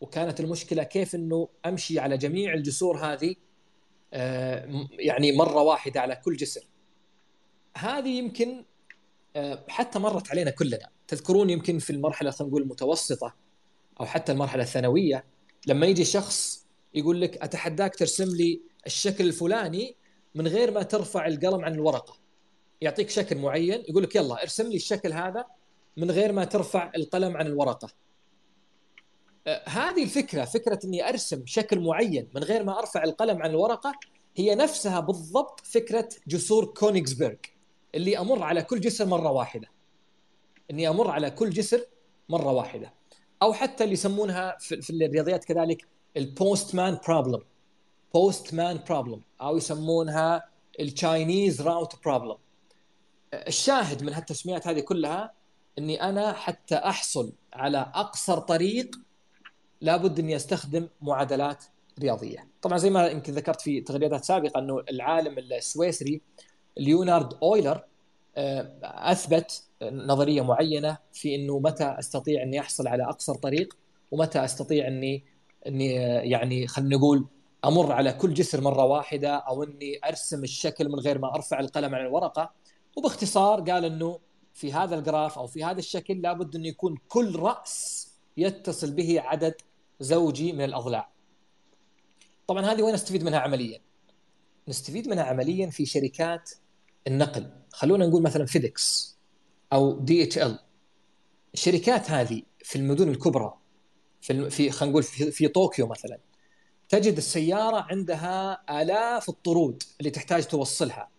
Speaker 2: وكانت المشكلة كيف إنه أمشي على جميع الجسور هذه آه، يعني مرة واحدة على كل جسر. هذه يمكن آه، حتى مرت علينا كلنا. تذكرون يمكن في المرحلة خلينا نقول المتوسطة أو حتى المرحلة الثانوية لما يجي شخص يقول لك أتحداك ترسم لي الشكل الفلاني من غير ما ترفع القلم عن الورقة. يعطيك شكل معين يقول لك يلا ارسم لي الشكل هذا من غير ما ترفع القلم عن الورقة. هذه الفكرة فكرة إني أرسم شكل معين من غير ما أرفع القلم عن الورقة هي نفسها بالضبط فكرة جسور كونيغسبرغ اللي أمر على كل جسر مرة واحدة. إني أمر على كل جسر مرة واحدة. أو حتى اللي يسمونها في الرياضيات كذلك ال postman problem postman problem أو يسمونها ال Chinese route problem الشاهد من هالتسميات هذه كلها إني أنا حتى أحصل على أقصر طريق لابد إني أستخدم معادلات رياضية. طبعا زي ما يمكن ذكرت في تغريدات سابقة إنه العالم السويسري ليونارد أويلر آه، أثبت نظرية معينة في إنه متى أستطيع إني أحصل على أقصر طريق ومتى أستطيع إني إني يعني خلينا نقول أمر على كل جسر مرة واحدة أو إني أرسم الشكل من غير ما أرفع القلم عن الورقة. وباختصار قال إنه في هذا الجراف أو في هذا الشكل لابد إنه يكون كل رأس يتصل به عدد زوجي من الأضلاع. طبعا هذه وين نستفيد منها عمليا؟ نستفيد منها عمليا في شركات النقل، خلونا نقول مثلا فيدكس أو دي إتش إل. الشركات هذه في المدن الكبرى في في خلينا نقول في, في طوكيو مثلا تجد السيارة عندها آلاف الطرود اللي تحتاج توصلها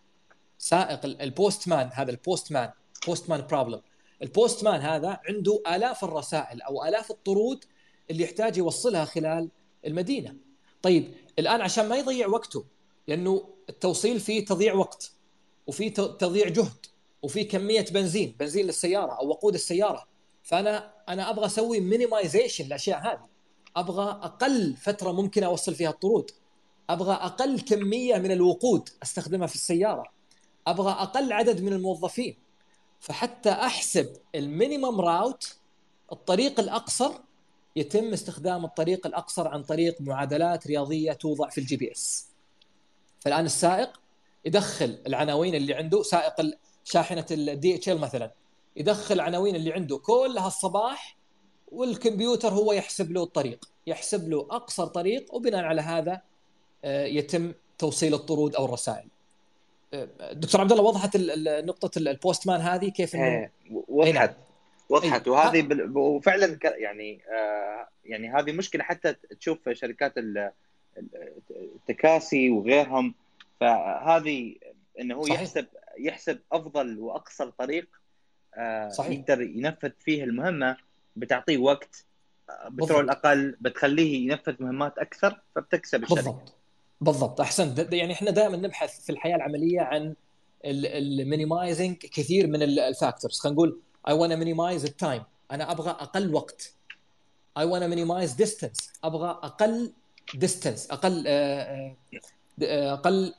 Speaker 2: سائق ال postman هذا ال postman postman problem ال postman هذا عنده آلاف الرسائل أو آلاف الطرود اللي يحتاج يوصلها خلال المدينة. طيب الآن عشان ما يضيع وقته لأنه التوصيل فيه تضييع وقت وفي تضييع جهد وفي كمية بنزين بنزين للسيارة أو وقود السيارة. فأنا أنا أبغى أسوي minimization للأشياء هذه. أبغى أقل فترة ممكن أوصل فيها الطرود. أبغى أقل كمية من الوقود أستخدمها في السيارة. أبغى أقل عدد من الموظفين. فحتى أحسب ال minimum route الطريق الأقصر يتم استخدام الطريق الأقصر عن طريق معادلات رياضية توضع في ال GPS. فالآن السائق يدخل العناوين اللي عنده سائق شاحنة الدي إتش إل مثلا يدخل العناوين اللي عنده كلها الصباح والكمبيوتر هو يحسب له الطريق يحسب له أقصر طريق وبناء على هذا آه، يتم توصيل الطرود أو الرسائل. آه، دكتور عبد الله وضحت نقطة البوست مان هذه كيف انه
Speaker 1: إيه، وضحت. نعم. وضحت أيه. وهذه بل... وفعلا يعني آه يعني هذه مشكلة حتى تشوف شركات التكاسي وغيرهم. فهذه إنه هو صحيح. يحسب يحسب أفضل وأقصر طريق آه صحيح. يقدر ينفذ فيه المهمة بتعطيه وقت بترول أقل بتخليه ينفذ مهمات أكثر فبتكسب الشركة.
Speaker 2: بالضبط. بالضبط. أحسنت. يعني إحنا دائما نبحث في الحياة العملية عن ال minimizing كثير من ال factors خلينا نقول I wanna minimize ال time أنا أبغى أقل وقت. I wanna minimize distance أبغى أقل distance أقل آه، آه، أقل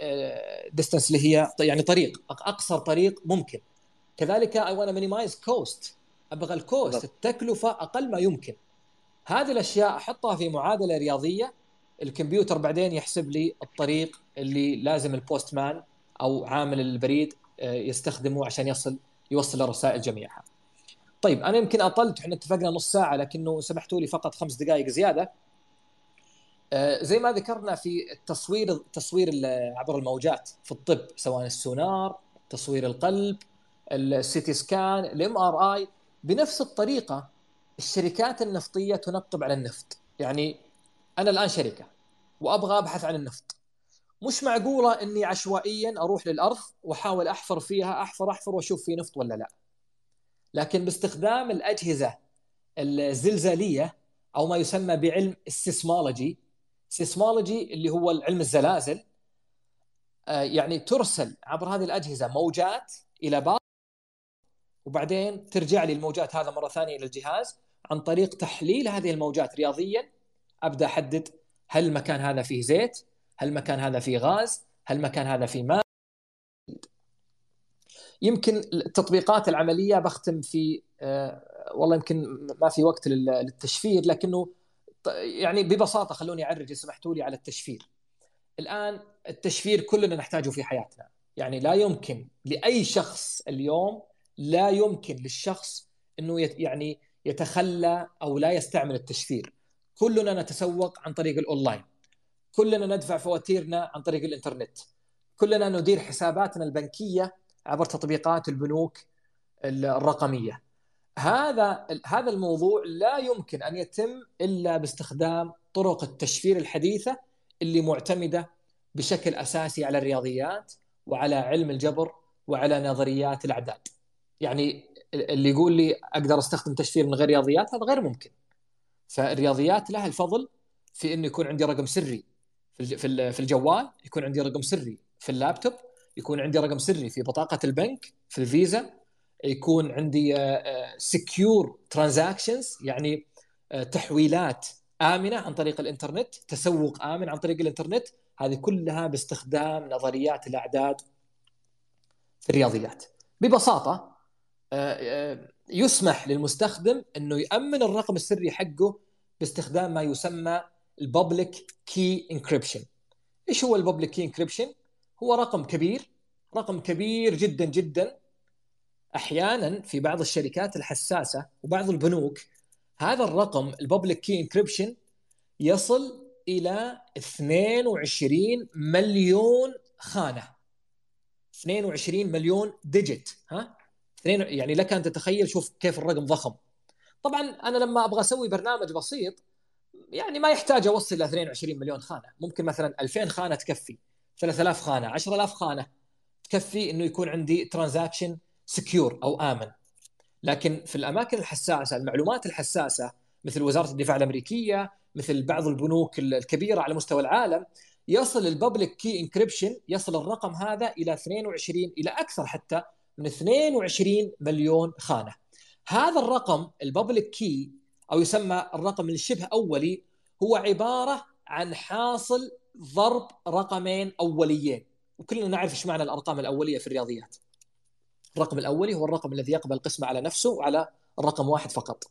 Speaker 2: distance اللي هي يعني طريق. أقصر طريق ممكن. كذلك I wanna minimize cost أبغى ال cost التكلفة أقل ما يمكن. هذه الأشياء أحطها في معادلة رياضية. الكمبيوتر بعدين يحسب لي الطريق اللي لازم ال postman أو عامل البريد آه، يستخدمه عشان يصل يوصل الرسائل جميعها. طيب أنا يمكن أطلت إحنا اتفقنا نص ساعة لكنه سمحتوا لي فقط خمس دقائق زيادة. آه، زي ما ذكرنا في التصوير تصوير عبر الموجات في الطب سواء السونار، تصوير القلب، ال CT scan، ال MRI بنفس الطريقة الشركات النفطية تنقب على النفط، يعني أنا الآن شركة وأبغى أبحث عن النفط. مش معقولة إني عشوائيا أروح للأرض وأحاول أحفر فيها أحفر أحفر وأشوف في نفط ولا لا. لكن باستخدام الأجهزة الزلزالية أو ما يسمى بعلم ال seismology seismology اللي هو علم الزلازل آه، يعني ترسل عبر هذه الأجهزة موجات إلى بعض وبعدين ترجع لي الموجات هذا مرة ثانية إلى الجهاز عن طريق تحليل هذه الموجات رياضيا أبدأ أحدد هل المكان هذا فيه زيت؟ هل المكان هذا فيه غاز؟ هل المكان هذا فيه ماء؟ يمكن التطبيقات العملية بختم في آه، والله يمكن ما في وقت للتشفير لكنه يعني ببساطة خلوني اعرج سمحتوا لي على التشفير. الآن التشفير كلنا نحتاجه في حياتنا، يعني لا يمكن لأي شخص اليوم لا يمكن للشخص إنه يعني يتخلى أو لا يستعمل التشفير. كلنا نتسوق عن طريق الأونلاين كلنا ندفع فواتيرنا عن طريق الإنترنت كلنا ندير حساباتنا البنكية عبر تطبيقات البنوك الرقمية هذا هذا الموضوع لا يمكن أن يتم إلا باستخدام طرق التشفير الحديثة اللي معتمدة بشكل أساسي على الرياضيات وعلى علم الجبر وعلى نظريات الأعداد. يعني اللي يقول لي أقدر أستخدم تشفير من غير رياضيات هذا غير ممكن. فالرياضيات لها الفضل في إنه يكون عندي رقم سري في في الجوال يكون عندي رقم سري في اللابتوب يكون عندي رقم سري في بطاقة البنك في الفيزا يكون عندي secure آه، transactions آه، يعني آه، تحويلات آمنة عن طريق الإنترنت تسوق آمن عن طريق الإنترنت. هذه كلها باستخدام نظريات الأعداد في الرياضيات. ببساطة يسمح للمستخدم إنه يأمن الرقم السري حقه باستخدام ما يسمى ال public key encryption. إيش هو ال public key encryption؟ هو رقم كبير رقم كبير جدا جدا. أحيانا في بعض الشركات الحساسة وبعض البنوك هذا الرقم ال public key encryption يصل إلى 22 مليون خانة. 22 مليون digit ها؟ يعني لك أن تتخيل شوف كيف الرقم ضخم. طبعا أنا لما أبغى أسوي برنامج بسيط يعني ما يحتاج أوصل إلى 22 مليون خانة. ممكن مثلا 2000 خانة تكفي. 3000 خانة 10000 خانة تكفي إنه يكون عندي transaction secure أو آمن. لكن في الأماكن الحساسة المعلومات الحساسة مثل وزارة الدفاع الأمريكية مثل بعض البنوك الكبيرة على مستوى العالم يصل ال public key encryption يصل الرقم هذا إلى 22 إلى أكثر حتى من 22 مليون خانة. هذا الرقم ال public key أو يسمى الرقم الشبه أولي هو عبارة عن حاصل ضرب رقمين أوليين. وكلنا نعرف إيش معنى الأرقام الأولية في الرياضيات. الرقم الأولي هو الرقم الذي يقبل قسمه على نفسه وعلى الرقم واحد فقط.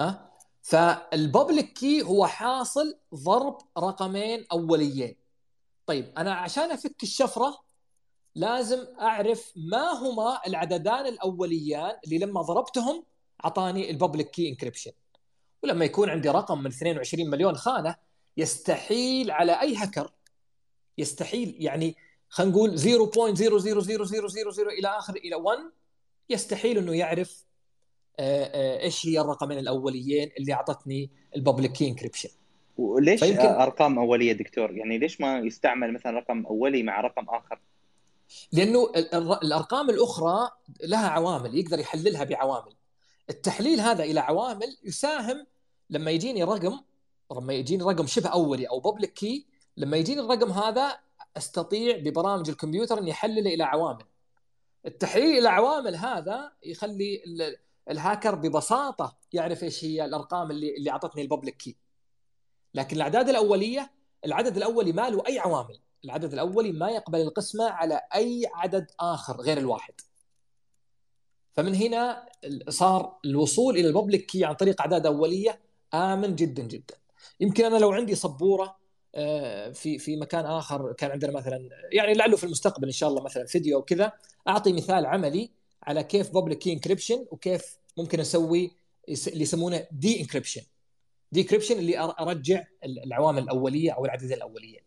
Speaker 2: ها؟ فالببليك كي هو حاصل ضرب رقمين أوليين. طيب أنا عشان أفك الشفرة لازم أعرف ما هما العددان الأوليان اللي لما ضربتهم أعطاني ال public key encryption ولما يكون عندي رقم من 22 مليون خانة يستحيل على أي هكر. يستحيل يعني خلينا نقول 0.0000000 إلى آخر إلى 1 يستحيل إنه يعرف آه، آه، إيش هي الرقمين الأوليين اللي أعطتني ال public key encryption
Speaker 1: وليش فيمكن... أرقام أولية دكتور؟ يعني ليش ما يستعمل مثلا رقم أولي مع رقم آخر؟
Speaker 2: لأنه الأرقام الأخرى لها عوامل يقدر يحللها بعوامل. التحليل هذا إلى عوامل يساهم لما يجيني رقم لما يجيني رقم شبه أولي أو بابليك كي لما يجيني الرقم هذا أستطيع ببرامج الكمبيوتر إني أحلله إلى عوامل. التحليل إلى عوامل هذا يخلي الهاكر ببساطة يعرف إيش هي الأرقام اللي اللي أعطتني الببليك كي لكن الأعداد الأولية العدد الأولي ما له أي عوامل. العدد الأولي ما يقبل القسمة على أي عدد آخر غير الواحد. فمن هنا صار الوصول إلى ال public key عن طريق أعداد أولية آمن جدا جدا. يمكن أنا لو عندي سبورة آه، في في مكان آخر كان عندنا مثلا يعني لعله في المستقبل إن شاء الله مثلا فيديو أو كذا أعطي مثال عملي على كيف public key encryption وكيف ممكن أسوي اللي يسمونه de-encryption de-encryption اللي ارجع العوامل الأولية أو العددين الأولية.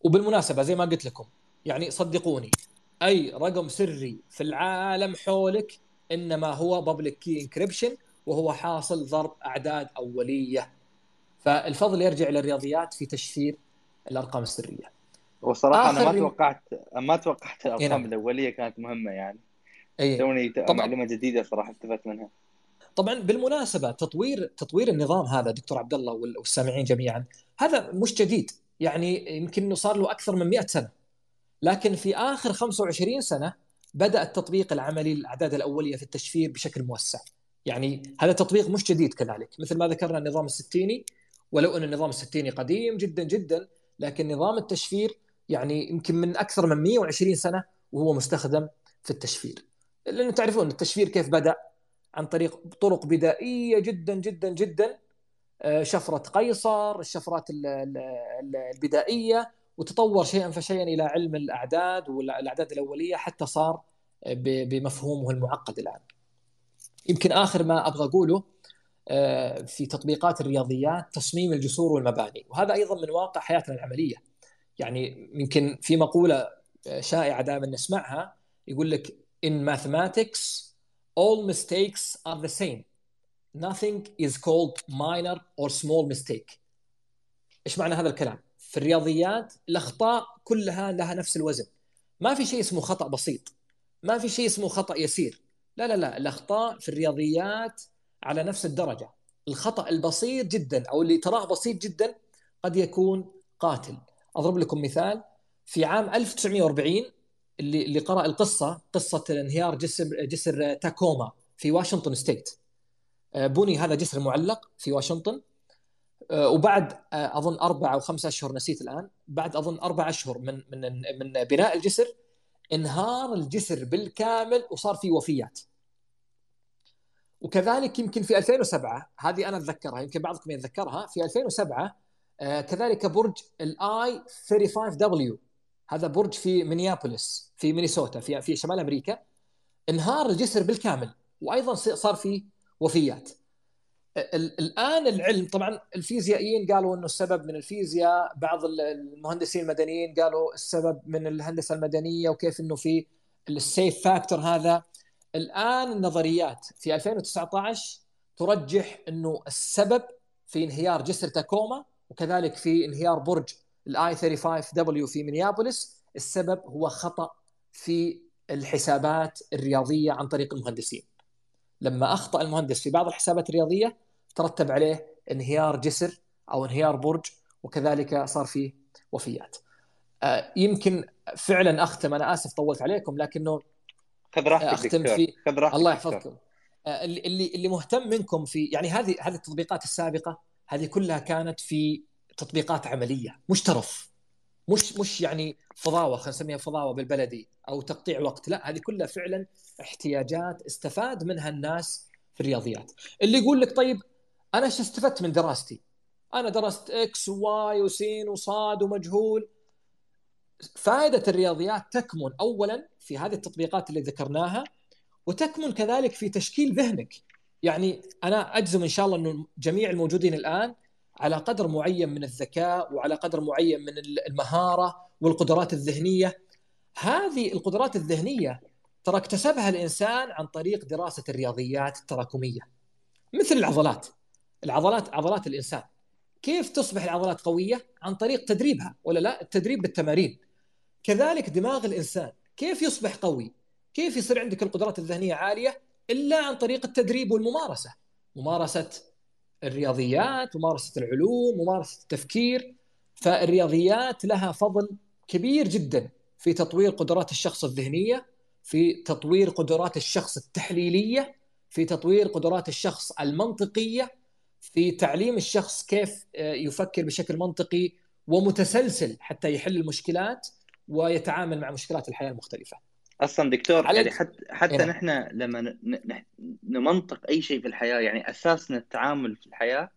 Speaker 2: وبالمناسبة زي ما قلت لكم يعني صدقوني أي رقم سري في العالم حولك إنما هو public key encryption وهو حاصل ضرب أعداد أولية. فالفضل يرجع إلى الرياضيات في تشفير الأرقام السرية.
Speaker 1: وصراحة أنا ما توقعت ما توقعت الأرقام نعم. الأولية كانت مهمة يعني. أيه. توني طبعا. معلومة جديدة صراحة استفدت منها.
Speaker 2: طبعا بالمناسبة تطوير تطوير النظام هذا دكتور عبد الله والسامعين جميعا هذا مش جديد. يعني يمكن إنه صار له أكثر من 100 سنة. لكن في آخر 25 سنة بدأ التطبيق العملي للاعداد الأولية في التشفير بشكل موسع. يعني هذا تطبيق مش جديد كذلك. مثل ما ذكرنا النظام الستيني ولو أن النظام الستيني قديم جدا جدا لكن نظام التشفير يعني يمكن من أكثر من 120 سنة وهو مستخدم في التشفير. لأنه تعرفون التشفير كيف بدأ؟ عن طريق طرق بدائية جدا جدا جدا. آه، شفرة قيصر الشفرات البدائية وتطور شيئا فشيئا إلى علم الأعداد والأعداد الأولية حتى صار بمفهومه المعقد الآن. يمكن آخر ما أبغى أقوله في تطبيقات الرياضيات تصميم الجسور والمباني. وهذا أيضا من واقع حياتنا العملية. يعني يمكن في مقولة آه، شائعة دائما نسمعها يقول لك in mathematics all mistakes are the same. Nothing is called minor or small mistake. إيش معنى هذا الكلام؟ في الرياضيات الأخطاء كلها لها نفس الوزن. ما في شيء اسمه خطأ بسيط. ما في شيء اسمه خطأ يسير. لا لا لا. الأخطاء في الرياضيات على نفس الدرجة. الخطأ البسيط جدا أو اللي تراه بسيط جدا قد يكون قاتل. أضرب لكم مثال. في عام 1940 اللي اللي قرأ القصة قصة انهيار جسر جسر تاكوما في واشنطن state. آه، بني هذا جسر معلق في واشنطن. آه، وبعد آه، أظن أربع أو خمسة أشهر نسيت الآن. بعد أظن أربع أشهر من من من بناء الجسر انهار الجسر بالكامل وصار في وفيات. وكذلك يمكن في 2007 هذه أنا أتذكرها يمكن بعضكم يتذكرها في 2007 آه، كذلك برج الاي 35 دبليو. هذا برج في مينيابوليس في مينيسوتا في في شمال أمريكا. انهار الجسر بالكامل وأيضا صار في وفيات. الآن العلم طبعا الفيزيائيين قالوا إنه السبب من الفيزياء بعض المهندسين المدنيين قالوا السبب من الهندسة المدنية وكيف إنه في ال safe factor هذا. الآن النظريات في 2019 ترجح إنه السبب في انهيار جسر تاكوما وكذلك في انهيار برج الآي 35 دبليو في مينيابوليس السبب هو خطأ في الحسابات الرياضية عن طريق المهندسين. لما أخطأ المهندس في بعض الحسابات الرياضية ترتب عليه انهيار جسر أو انهيار برج وكذلك صار فيه وفيات. آه، يمكن فعلا أختم أنا آسف طولت عليكم لكنه
Speaker 1: خذ راحتك أختم في
Speaker 2: خذ راحتك الله يحفظكم. آه، اللي اللي مهتم منكم في يعني هذه هذه التطبيقات السابقة هذه كلها كانت في تطبيقات عملية مش ترف. مش مش يعني فضاوة خلينا نسميها فضاوة بالبلدي أو تقطيع وقت لا هذه كلها فعلا احتياجات استفاد منها الناس في الرياضيات. اللي يقول لك طيب أنا إيش استفدت من دراستي؟ أنا درست X و Y وسين وصاد ومجهول فائدة الرياضيات تكمن اولا في هذه التطبيقات اللي ذكرناها وتكمن كذلك في تشكيل ذهنك. يعني أنا أجزم إن شاء الله إنه جميع الموجودين الآن على قدر معين من الذكاء وعلى قدر معين من المهارة والقدرات الذهنية. هذه القدرات الذهنية ترى اكتسبها الإنسان عن طريق دراسة الرياضيات التراكمية مثل العضلات. العضلات عضلات الإنسان. كيف تصبح العضلات قوية؟ عن طريق تدريبها ولا لا؟ التدريب بالتمارين. كذلك دماغ الإنسان كيف يصبح قوي؟ كيف يصير عندك القدرات الذهنية عالية إلا عن طريق التدريب والممارسة. ممارسة الرياضيات ممارسة العلوم ممارسة التفكير فالرياضيات لها فضل كبير جدا في تطوير قدرات الشخص الذهنية في تطوير قدرات الشخص التحليلية في تطوير قدرات الشخص المنطقية في تعليم الشخص كيف آه، يفكر بشكل منطقي ومتسلسل حتى يحل المشكلات ويتعامل مع مشكلات الحياة المختلفة.
Speaker 1: أصلا دكتور يعني حتى حتى إيه. نحن لما نمنطق أي شيء في الحياة يعني أساسنا التعامل في الحياة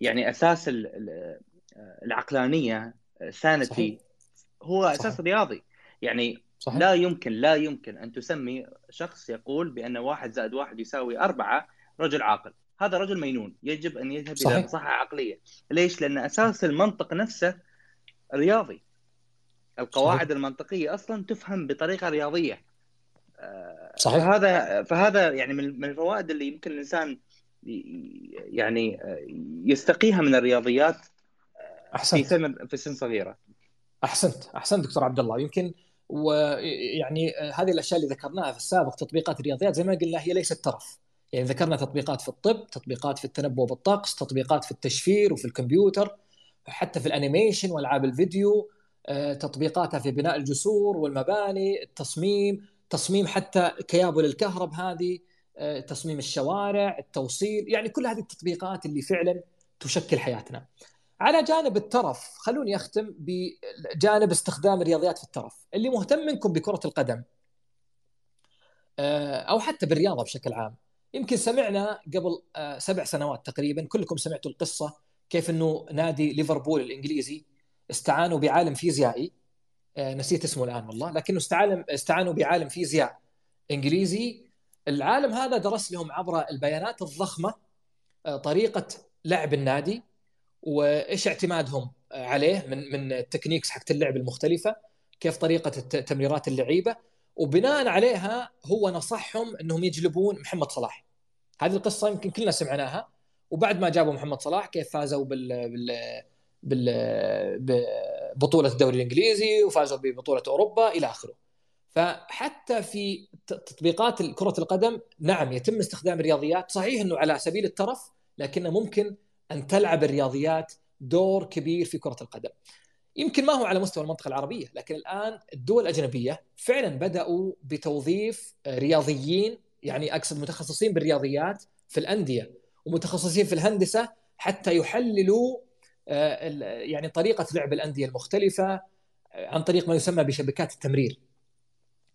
Speaker 1: يعني أساس العقلانية سانتي هو أساس صحيح. رياضي يعني صحيح. لا يمكن لا يمكن أن تسمي شخص يقول بأن واحد زائد واحد يساوي أربعة رجل عاقل هذا رجل مينون يجب أن يذهب صحيح. إلى مصحة عقلية ليش لأن أساس المنطق نفسه رياضي القواعد. المنطقية أصلا تفهم بطريقة رياضية. آه، صحيح. فهذا فهذا يعني من الفوائد اللي يمكن الإنسان يعني آه، يستقيها من الرياضيات آه، أحسنت. في سن في سن صغيرة.
Speaker 2: أحسنت. أحسنت دكتور عبد الله. يمكن ويعني هذه الأشياء اللي ذكرناها في السابق تطبيقات الرياضيات زي ما قلنا هي ليست ترف. يعني ذكرنا تطبيقات في الطب تطبيقات في التنبؤ بالطقس تطبيقات في التشفير وفي الكمبيوتر حتى في ال animation وألعاب الفيديو. تطبيقاتها في بناء الجسور والمباني التصميم تصميم حتى كيابل الكهرب هذه آه، تصميم الشوارع التوصيل يعني كل هذه التطبيقات اللي فعلا تشكل حياتنا. على جانب الترف خلوني أختم بجانب استخدام الرياضيات في الترف. اللي مهتم منكم بكرة القدم آه، أو حتى بالرياضة بشكل عام. يمكن سمعنا قبل سبع سنوات تقريبا كلكم سمعتوا القصة كيف إنه نادي ليفربول الإنجليزي استعانوا بعالم فيزيائي. آه، نسيت اسمه الآن والله لكنه استعانوا استعانوا بعالم فيزياء إنجليزي. العالم هذا درس لهم عبر البيانات الضخمة آه، طريقة لعب النادي وإيش اعتمادهم عليه من من التكنيكس حقت اللعب المختلفة كيف طريقة تمريرات اللعيبة وبناء عليها هو نصحهم إنهم يجلبون محمد صلاح. هذه القصة يمكن كلنا سمعناها وبعد ما جابوا محمد صلاح كيف فازوا بال, بال ببطوله الدوري الإنجليزي وفازوا ببطولة أوروبا إلى آخره. فحتى في تطبيقات كرة القدم نعم يتم استخدام الرياضيات صحيح إنه على سبيل الترف لكن ممكن أن تلعب الرياضيات دور كبير في كرة القدم. يمكن ما هو على مستوى المنطقة العربية لكن الآن الدول الأجنبية فعلا بدأوا بتوظيف رياضيين يعني أقصد متخصصين بالرياضيات في الأندية ومتخصصين في الهندسة حتى يحللوا يعني طريقة لعب الأندية المختلفة آه، عن طريق ما يسمى بشبكات التمرير.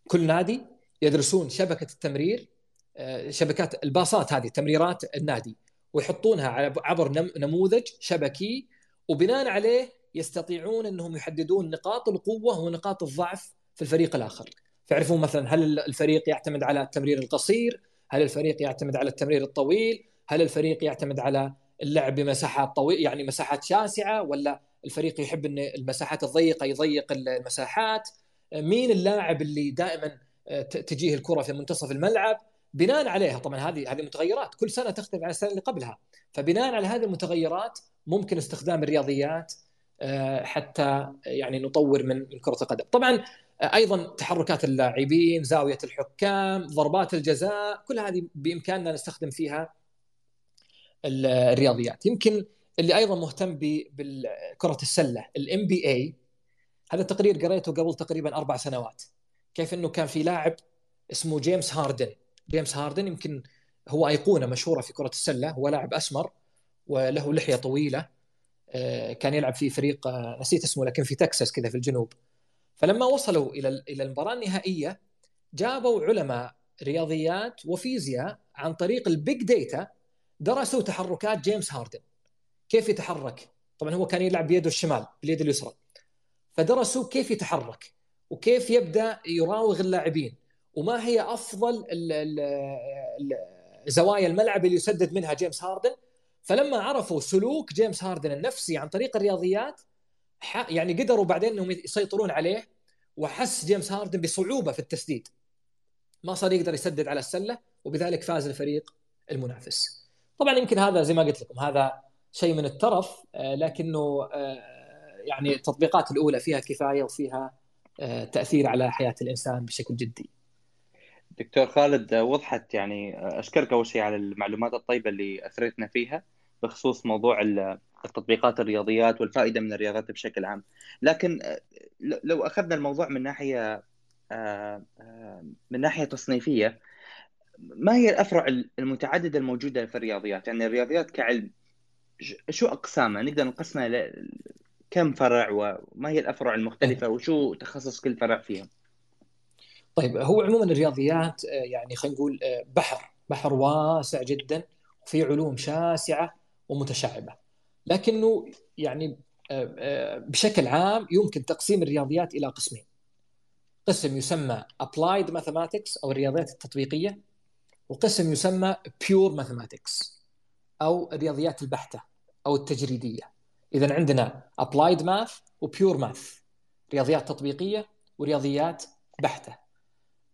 Speaker 2: كل نادي يدرسون شبكة التمرير آه، شبكات الباصات هذه تمريرات النادي ويحطونها عبر نموذج شبكي وبناء عليه يستطيعون إنهم يحددون نقاط القوة ونقاط الضعف في الفريق الآخر. فيعرفون مثلا هل الفريق يعتمد على التمرير القصير هل الفريق يعتمد على التمرير الطويل هل الفريق يعتمد على اللعب بمساحات طويله يعني مساحات شاسعة ولا الفريق يحب إن المساحات الضيقة يضيق المساحات؟ مين اللاعب اللي دائما آه، تجيه الكرة في منتصف الملعب؟ بناء عليها طبعا هذه هذه متغيرات. كل سنة تختلف عن السنة اللي قبلها. فبناء على هذه المتغيرات ممكن استخدام الرياضيات آه، حتى يعني نطور من كرة القدم. طبعا آه، أيضا تحركات اللاعبين زاوية الحكام ضربات الجزاء كل هذه بإمكاننا نستخدم فيها الرياضيات. يمكن اللي أيضا مهتم بكره السلة الام بي اي هذا التقرير قريته قبل تقريبا أربع سنوات. كيف إنه كان في لاعب اسمه جيمس هاردن. جيمس هاردن يمكن هو أيقونة مشهورة في كرة السلة. هو لاعب أسمر وله لحية طويلة. آه، كان يلعب في فريق آه، نسيت اسمه لكن في تكساس كذا في الجنوب. فلما وصلوا إلى إلى المباراة النهائية جابوا علماء رياضيات وفيزياء عن طريق ال big data درسوا تحركات جيمس هاردن. كيف يتحرك؟ طبعا هو كان يلعب بيده الشمال باليد اليسرى. فدرسوا كيف يتحرك وكيف يبدأ يراوغ اللاعبين وما هي أفضل زوايا الملعب اللي يسدد منها جيمس هاردن. فلما عرفوا سلوك جيمس هاردن النفسي عن طريق الرياضيات يعني قدروا بعدين إنهم يسيطرون عليه وحس جيمس هاردن بصعوبة في التسديد. ما صار يقدر يسدد على السلة وبذلك فاز الفريق المنافس. طبعا يمكن هذا زي ما قلت لكم هذا شيء من الترف آه، لكنه آه، يعني التطبيقات الأولى فيها كفاية وفيها آه، تأثير على حياة الإنسان بشكل جدي.
Speaker 1: دكتور خالد وضحت يعني أشكرك أول شيء على المعلومات الطيبة اللي أثرتنا فيها بخصوص موضوع التطبيقات الرياضيات والفائدة من الرياضات بشكل عام لكن لو أخذنا الموضوع من ناحية من ناحية تصنيفية ما هي الأفرع المتعددة الموجودة في الرياضيات؟ يعني الرياضيات كعلم شو أقسامها؟ نقدر نقسمها كم فرع وما هي الأفرع المختلفة؟ وشو تخصص كل فرع فيها
Speaker 2: طيب هو عموما الرياضيات آه، يعني خلينا نقول آه، بحر بحر واسع جدا وفي علوم شاسعة ومتشعبة. لكنه يعني آه، بشكل عام يمكن تقسيم الرياضيات إلى قسمين. قسم يسمى applied mathematics أو الرياضيات التطبيقية وقسم يسمى pure mathematics أو الرياضيات البحتة أو التجريدية. اذا عندنا applied math وبيور math رياضيات تطبيقية ورياضيات بحتة.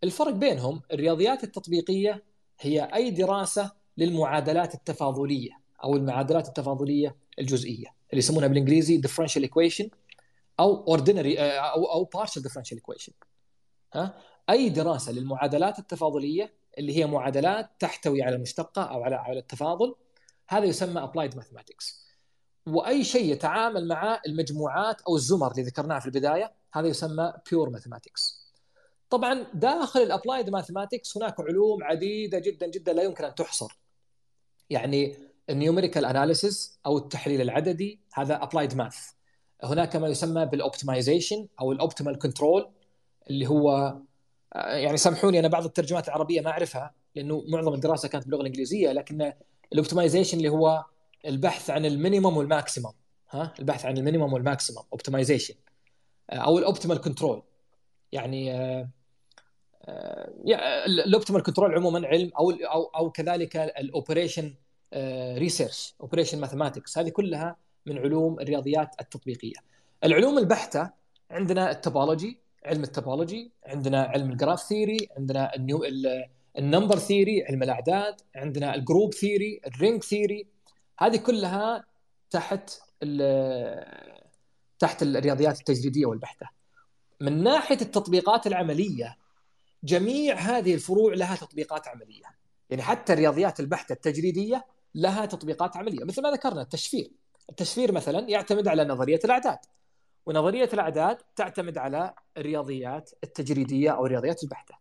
Speaker 2: الفرق بينهم الرياضيات التطبيقية هي أي دراسة للمعادلات التفاضلية أو المعادلات التفاضلية الجزئية اللي يسمونها بالإنجليزي differential equation أو ordinary أو أو partial differential equation. ها؟ أي دراسة للمعادلات التفاضلية اللي هي معادلات تحتوي على المشتقه أو على على التفاضل. هذا يسمى applied mathematics. وأي شيء يتعامل مع المجموعات أو الزمر اللي ذكرناها في البداية هذا يسمى pure mathematics. طبعا داخل ال applied mathematics هناك علوم عديدة جدا جدا لا يمكن أن تحصر. يعني ال numerical analysis أو التحليل العددي هذا applied math هناك ما يسمى بال optimization أو ال optimal control اللي هو يعني سامحوني أنا بعض الترجمات العربية ما أعرفها لأنه معظم الدراسة كانت باللغة الإنجليزية لكن ال optimization اللي هو البحث عن ال minimum وال maximum ها؟ البحث عن ال minimum وال maximum optimization أو ال optimal control يعني ال optimal control عموما علم أو أو أو كذلك ال operation research operation mathematics هذه كلها من علوم الرياضيات التطبيقية. العلوم البحتة عندنا ال topology علم ال topology عندنا علم ال graph theory عندنا ال nu ال number theory علم الأعداد عندنا ال group theory ال ring theory هذه كلها تحت تحت الرياضيات التجريدية والبحته من ناحية التطبيقات العملية جميع هذه الفروع لها تطبيقات عملية. يعني حتى الرياضيات البحته التجريدية لها تطبيقات عملية مثل ما ذكرنا التشفير. التشفير مثلا يعتمد على نظرية الأعداد. ونظرية الأعداد تعتمد على الرياضيات التجريدية أو الرياضيات البحتة.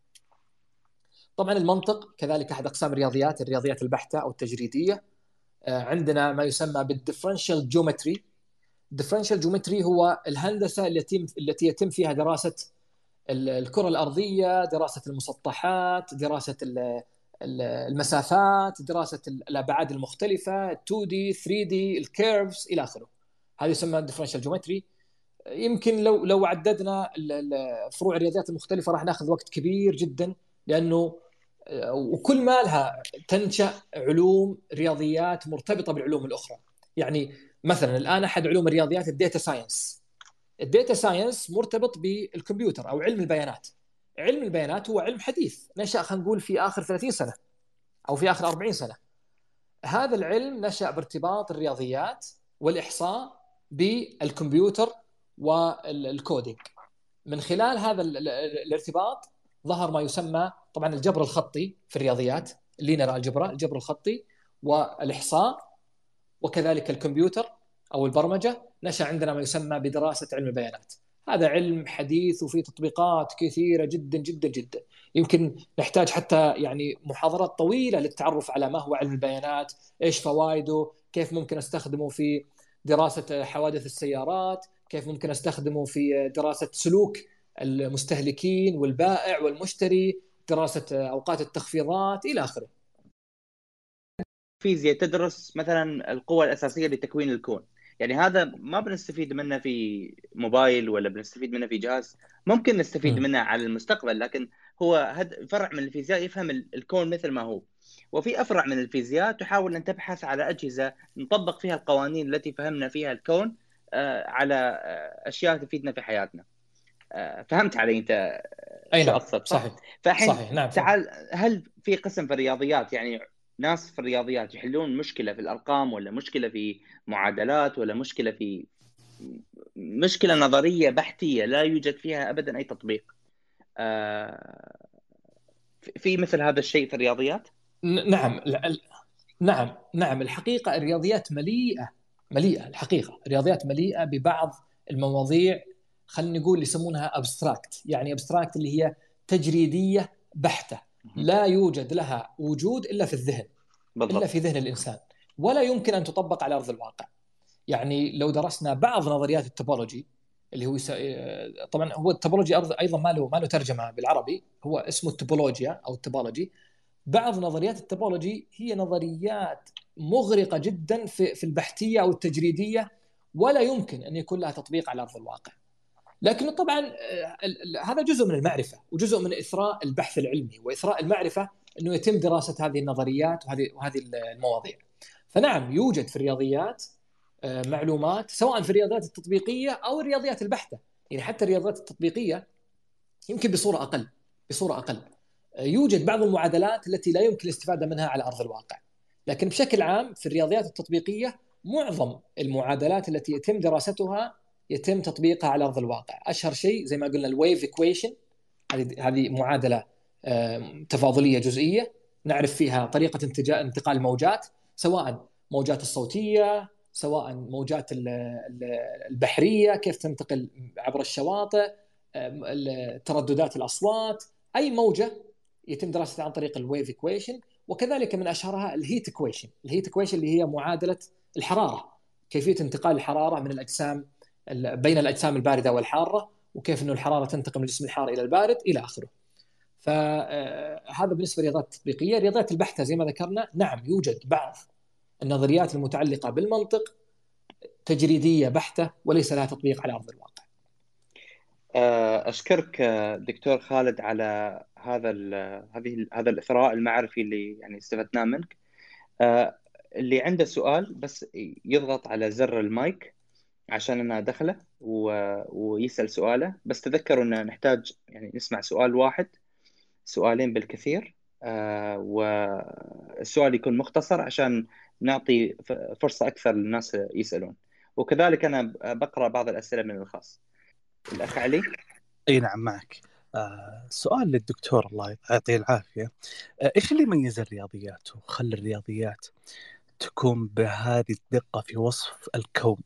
Speaker 2: طبعا المنطق كذلك أحد أقسام الرياضيات الرياضيات البحتة أو التجريدية آه، عندنا ما يسمى بال differential geometry ال differential geometry هو الهندسة التي يتم فيها دراسة الكرة الأرضية دراسة المسطحات دراسة المسافات دراسة الأبعاد المختلفة 2 D 3 D ال curves إلى آخره. هذا يسمى differential geometry يمكن لو لو عددنا فروع الرياضيات المختلفة راح ناخذ وقت كبير جدا لأنه وكل ما لها تنشأ علوم رياضيات مرتبطة بالعلوم الأخرى. يعني مثلا الآن أحد علوم الرياضيات ال data science. ال data science مرتبط بالكمبيوتر أو علم البيانات. علم البيانات هو علم حديث نشأ خلينا نقول في آخر 30 سنة أو في آخر 40 سنة. هذا العلم نشأ بارتباط الرياضيات والإحصاء بالكمبيوتر وال coding. من خلال هذا الارتباط ظهر ما يسمى طبعا الجبر الخطي في الرياضيات ال linear الجبر الجبر الخطي والإحصاء وكذلك الكمبيوتر أو البرمجة نشأ عندنا ما يسمى بدراسة علم البيانات. هذا علم حديث وفيه تطبيقات كثيرة جدا جدا جدا. يمكن نحتاج حتى يعني محاضرات طويلة للتعرف على ما هو علم البيانات إيش فوائده كيف ممكن أستخدمه في دراسة حوادث السيارات كيف ممكن أستخدمه في دراسة سلوك المستهلكين والبائع والمشتري دراسة أوقات التخفيضات إلى آخره.
Speaker 1: فيزياء تدرس مثلا القوى الأساسية لتكوين الكون. يعني هذا ما بنستفيد منه في موبايل ولا بنستفيد منه في جهاز. ممكن نستفيد م. منه على المستقبل لكن هو فرع من الفيزياء يفهم الكون مثل ما هو. وفي أفرع من الفيزياء تحاول أن تبحث على أجهزة نطبق فيها القوانين التي فهمنا فيها الكون على آه، أشياء تفيدنا في حياتنا آه، فهمت علي أنت
Speaker 2: أي نعم اقصد صح؟
Speaker 1: صحيح صحيح نعم تعال هل في قسم في الرياضيات يعني ناس في الرياضيات يحلون مشكلة في الأرقام ولا مشكلة في معادلات ولا مشكلة في مشكلة نظرية بحتية لا يوجد فيها ابدا أي تطبيق آه، في مثل هذا الشيء في الرياضيات؟
Speaker 2: نعم نعم نعم الحقيقة الرياضيات مليئة مليئة الحقيقة. الرياضيات مليئة ببعض المواضيع خلينا نقول يسمونها abstract يعني abstract اللي هي تجريدية بحتة. لا يوجد لها وجود إلا في الذهن بالضبط. الا في ذهن الإنسان. ولا يمكن أن تطبق على أرض الواقع. يعني لو درسنا بعض نظريات ال topology اللي هو يس... طبعا هو ال topology أيضا ما له ما له ترجمة بالعربي هو اسمه التوبولوجيا أو ال topology بعض نظريات ال topology هي نظريات مغرقة جدا في في البحثية أو التجريدية ولا يمكن أن يكون لها تطبيق على أرض الواقع. لكن طبعا آه، هذا جزء من المعرفة وجزء من إثراء البحث العلمي وإثراء المعرفة أنه يتم دراسة هذه النظريات وهذه وهذه المواضيع. فنعم يوجد في الرياضيات آه، معلومات سواء في الرياضيات التطبيقية أو الرياضيات البحتة، يعني حتى الرياضيات التطبيقية يمكن بصورة أقل بصورة أقل. آه، يوجد بعض المعادلات التي لا يمكن الاستفادة منها على أرض الواقع. لكن بشكل عام في الرياضيات التطبيقية معظم المعادلات التي يتم دراستها يتم تطبيقها على أرض الواقع. أشهر شيء زي ما قلنا ال wave equation هذه معادلة تفاضلية جزئية. نعرف فيها طريقة انتقال الموجات سواء موجات الصوتية سواء موجات البحرية كيف تنتقل عبر الشواطئ ترددات الأصوات. أي موجة يتم دراستها عن طريق ال wave equation وكذلك من أشهرها ال heat equation ال heat equation اللي هي معادلة الحرارة كيفية انتقال الحرارة من الأجسام بين الأجسام الباردة والحارة وكيف إنه الحرارة تنتقل من الجسم الحار إلى البارد إلى آخره. فهذا بالنسبة للرياضيات التطبيقيه، الرياضيات البحته زي ما ذكرنا نعم يوجد بعض النظريات المتعلقة بالمنطق تجريدية بحتة وليس لها تطبيق على أرض الواقع.
Speaker 1: أشكرك دكتور خالد على هذا هذه هذا الإثراء المعرفي اللي يعني استفدناه منك. اللي عنده سؤال بس يضغط على زر المايك عشان أنا دخله و... ويسأل سؤاله. بس تذكروا إن نحتاج يعني نسمع سؤال واحد سؤالين بالكثير. آه والسؤال يكون مختصر عشان نعطي فرصة أكثر للناس يسألون. وكذلك أنا بقرأ بعض الأسئلة من الخاص. الأخ علي؟
Speaker 3: إي نعم معك. آه سؤال للدكتور الله يعطيه العافية آه إيش اللي يميز الرياضيات وخلى الرياضيات تكون بهذه الدقة في وصف الكون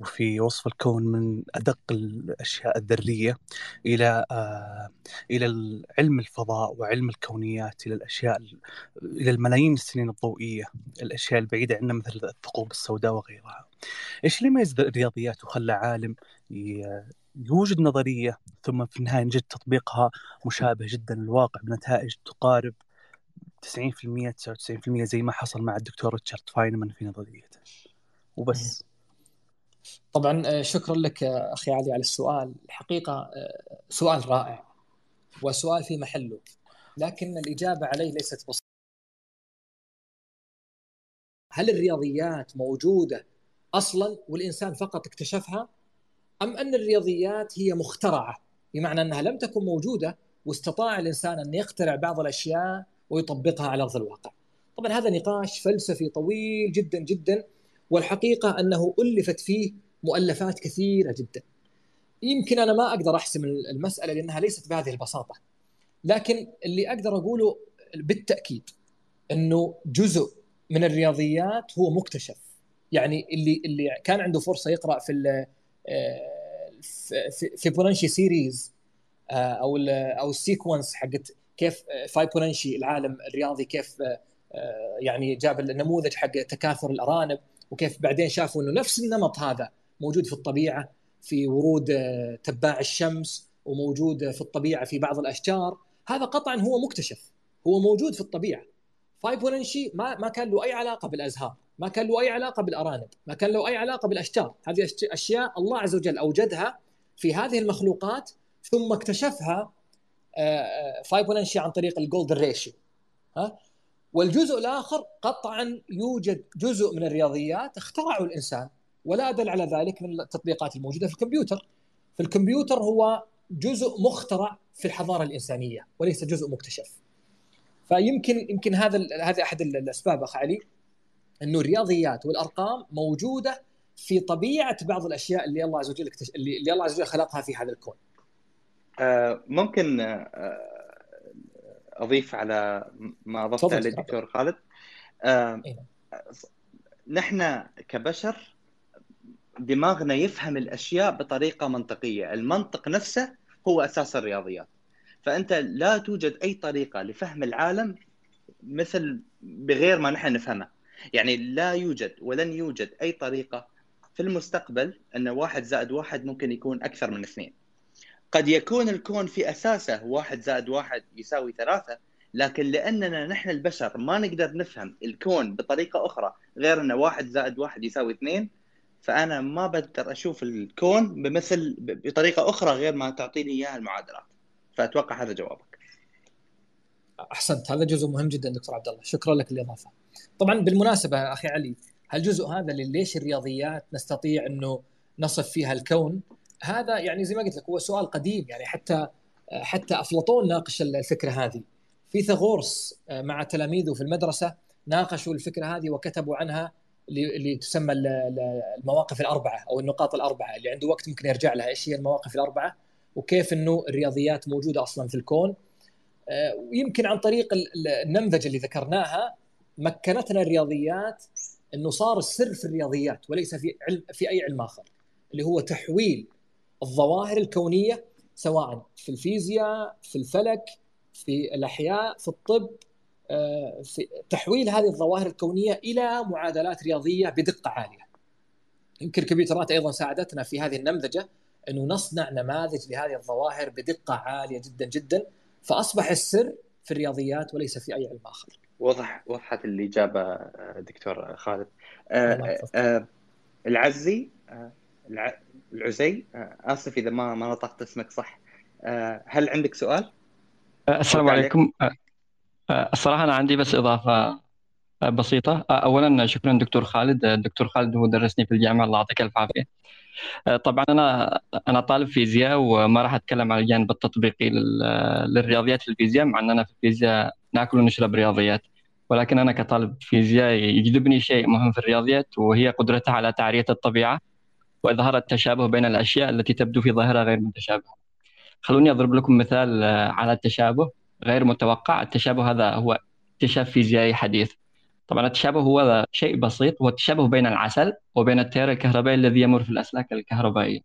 Speaker 3: وفي وصف الكون من أدق الأشياء الذرية إلى آه إلى علم الفضاء وعلم الكونيات إلى الأشياء إلى الملايين السنين الضوئية الأشياء البعيدة عنا مثل الثقوب السوداء وغيرها. إيش اللي يميز الرياضيات وخلى عالم يوجد نظرية ثم في النهاية نجد تطبيقها مشابه جدا للواقع بنتائج تقارب 90% 99% زي ما حصل مع الدكتور ريتشارد فاينمان في نظريته. وبس.
Speaker 2: طبعا آه، شكرا لك أخي علي على السؤال. الحقيقة آه، سؤال رائع وسؤال في محله لكن الإجابة عليه ليست بسيطة. هل الرياضيات موجودة أصلا والإنسان فقط اكتشفها؟ أم أن الرياضيات هي مخترعة بمعنى أنها لم تكن موجودة واستطاع الإنسان أن يخترع بعض الأشياء ويطبقها على أرض الواقع. طبعا هذا نقاش فلسفي طويل جدا جدا والحقيقة أنه ألفت فيه مؤلفات كثيرة جدا. يمكن أنا ما أقدر أحسم المسألة لأنها ليست بهذه البساطة. لكن اللي أقدر أقوله بالتأكيد أنه جزء من الرياضيات هو مكتشف. يعني اللي اللي كان عنده فرصة يقرأ في في فيبونشي series أو أو ال sequence حقت كيف فايبونشي العالم الرياضي كيف يعني جاب النموذج حق تكاثر الأرانب وكيف بعدين شافوا إنه نفس النمط هذا موجود في الطبيعة في ورود آه، تباع الشمس وموجود في الطبيعة في بعض الأشجار. هذا قطعا هو مكتشف هو موجود في الطبيعة. فايبونشي ما ما كان له أي علاقة بالأزهار. ما كان له أي علاقة بالأرانب ما كان له أي علاقة بالأشجار هذه أشياء الله عز وجل أوجدها في هذه المخلوقات ثم اكتشفها آه، آه، عن طريق ال golden ratio ها والجزء الآخر قطعا يوجد جزء من الرياضيات اخترعه الإنسان ولا أدل على ذلك من التطبيقات الموجودة في الكمبيوتر. في الكمبيوتر هو جزء مخترع في الحضارة الإنسانية وليس جزء مكتشف. فيمكن يمكن هذا هذا أحد الأسباب اخ علي إنه الرياضيات والأرقام موجودة في طبيعة بعض الأشياء اللي الله عز وجل اللي الله عز وجل خلقها في هذا الكون.
Speaker 1: آه، ممكن آه، أضيف على ما اضفت عليه الدكتور خالد. آه إيه. نحن كبشر دماغنا يفهم الأشياء بطريقة منطقية. المنطق نفسه هو أساس الرياضيات. فأنت لا توجد أي طريقة لفهم العالم مثل بغير ما نحن نفهمه. يعني لا يوجد ولن يوجد أي طريقة في المستقبل أن واحد زائد واحد ممكن يكون أكثر من اثنين. قد يكون الكون في أساسه واحد زائد واحد يساوي ثلاثة لكن لأننا نحن البشر ما نقدر نفهم الكون بطريقة أخرى غير أن واحد زائد واحد يساوي اثنين فأنا ما بقدر أشوف الكون بمثل بطريقة أخرى غير ما تعطيني إياها المعادلات. فأتوقع هذا جوابك.
Speaker 2: أحسنت. هذا جزء مهم جدا دكتور عبد الله شكرا لك الاضافه طبعا بالمناسبة أخي علي هالجزء هذا اللي ليش الرياضيات نستطيع إنه نصف فيها الكون؟ هذا يعني زي ما قلت لك هو سؤال قديم يعني حتى حتى أفلاطون ناقش الفكرة هذه. فيثاغورس مع تلاميذه في المدرسة ناقشوا الفكرة هذه وكتبوا عنها اللي تسمى المواقف الأربعة أو النقاط الأربعة اللي عنده وقت ممكن يرجع لها. إيش هي المواقف الأربعة؟ وكيف إنه الرياضيات موجودة أصلا في الكون؟ ويمكن عن طريق النمذجة اللي ذكرناها مكنتنا الرياضيات إنه صار السر في الرياضيات وليس في علم في أي علم آخر اللي هو تحويل الظواهر الكونية سواء في الفيزياء في الفلك في الأحياء في الطب آه، في تحويل هذه الظواهر الكونية إلى معادلات رياضية بدقة عالية. يمكن الكمبيوترات أيضا ساعدتنا في هذه النمذجة إنه نصنع نماذج لهذه الظواهر بدقة عالية جدا جدا فأصبح السر في الرياضيات وليس في أي علم آخر.
Speaker 1: وضح وضحت الإجابة آه، دكتور خالد. آه آه العزي آه العزي آسف إذا ما ما نطقت اسمك صح. هل عندك سؤال؟
Speaker 4: السلام عليكم الصراحة أنا عندي بس إضافة آه، بسيطة. أولا شكرا دكتور خالد. الدكتور خالد هو درسني في الجامعة الله يعطيك ألف عافية. طبعا أنا أنا طالب فيزياء وما راح أتكلم عن الجانب التطبيقي للرياضيات في الفيزياء مع أننا في الفيزياء نأكل ونشرب رياضيات. ولكن أنا كطالب فيزياء يجذبني شيء مهم في الرياضيات وهي قدرتها على تعرية الطبيعة وإظهار التشابه بين الأشياء التي تبدو في ظاهرها غير متشابهة. خلوني أضرب لكم مثال على التشابه غير متوقع. التشابه هذا هو اكتشاف فيزيائي حديث. طبعا التشابه هو شيء بسيط هو التشابه بين العسل وبين التيار الكهربائي الذي يمر في الأسلاك الكهربائية.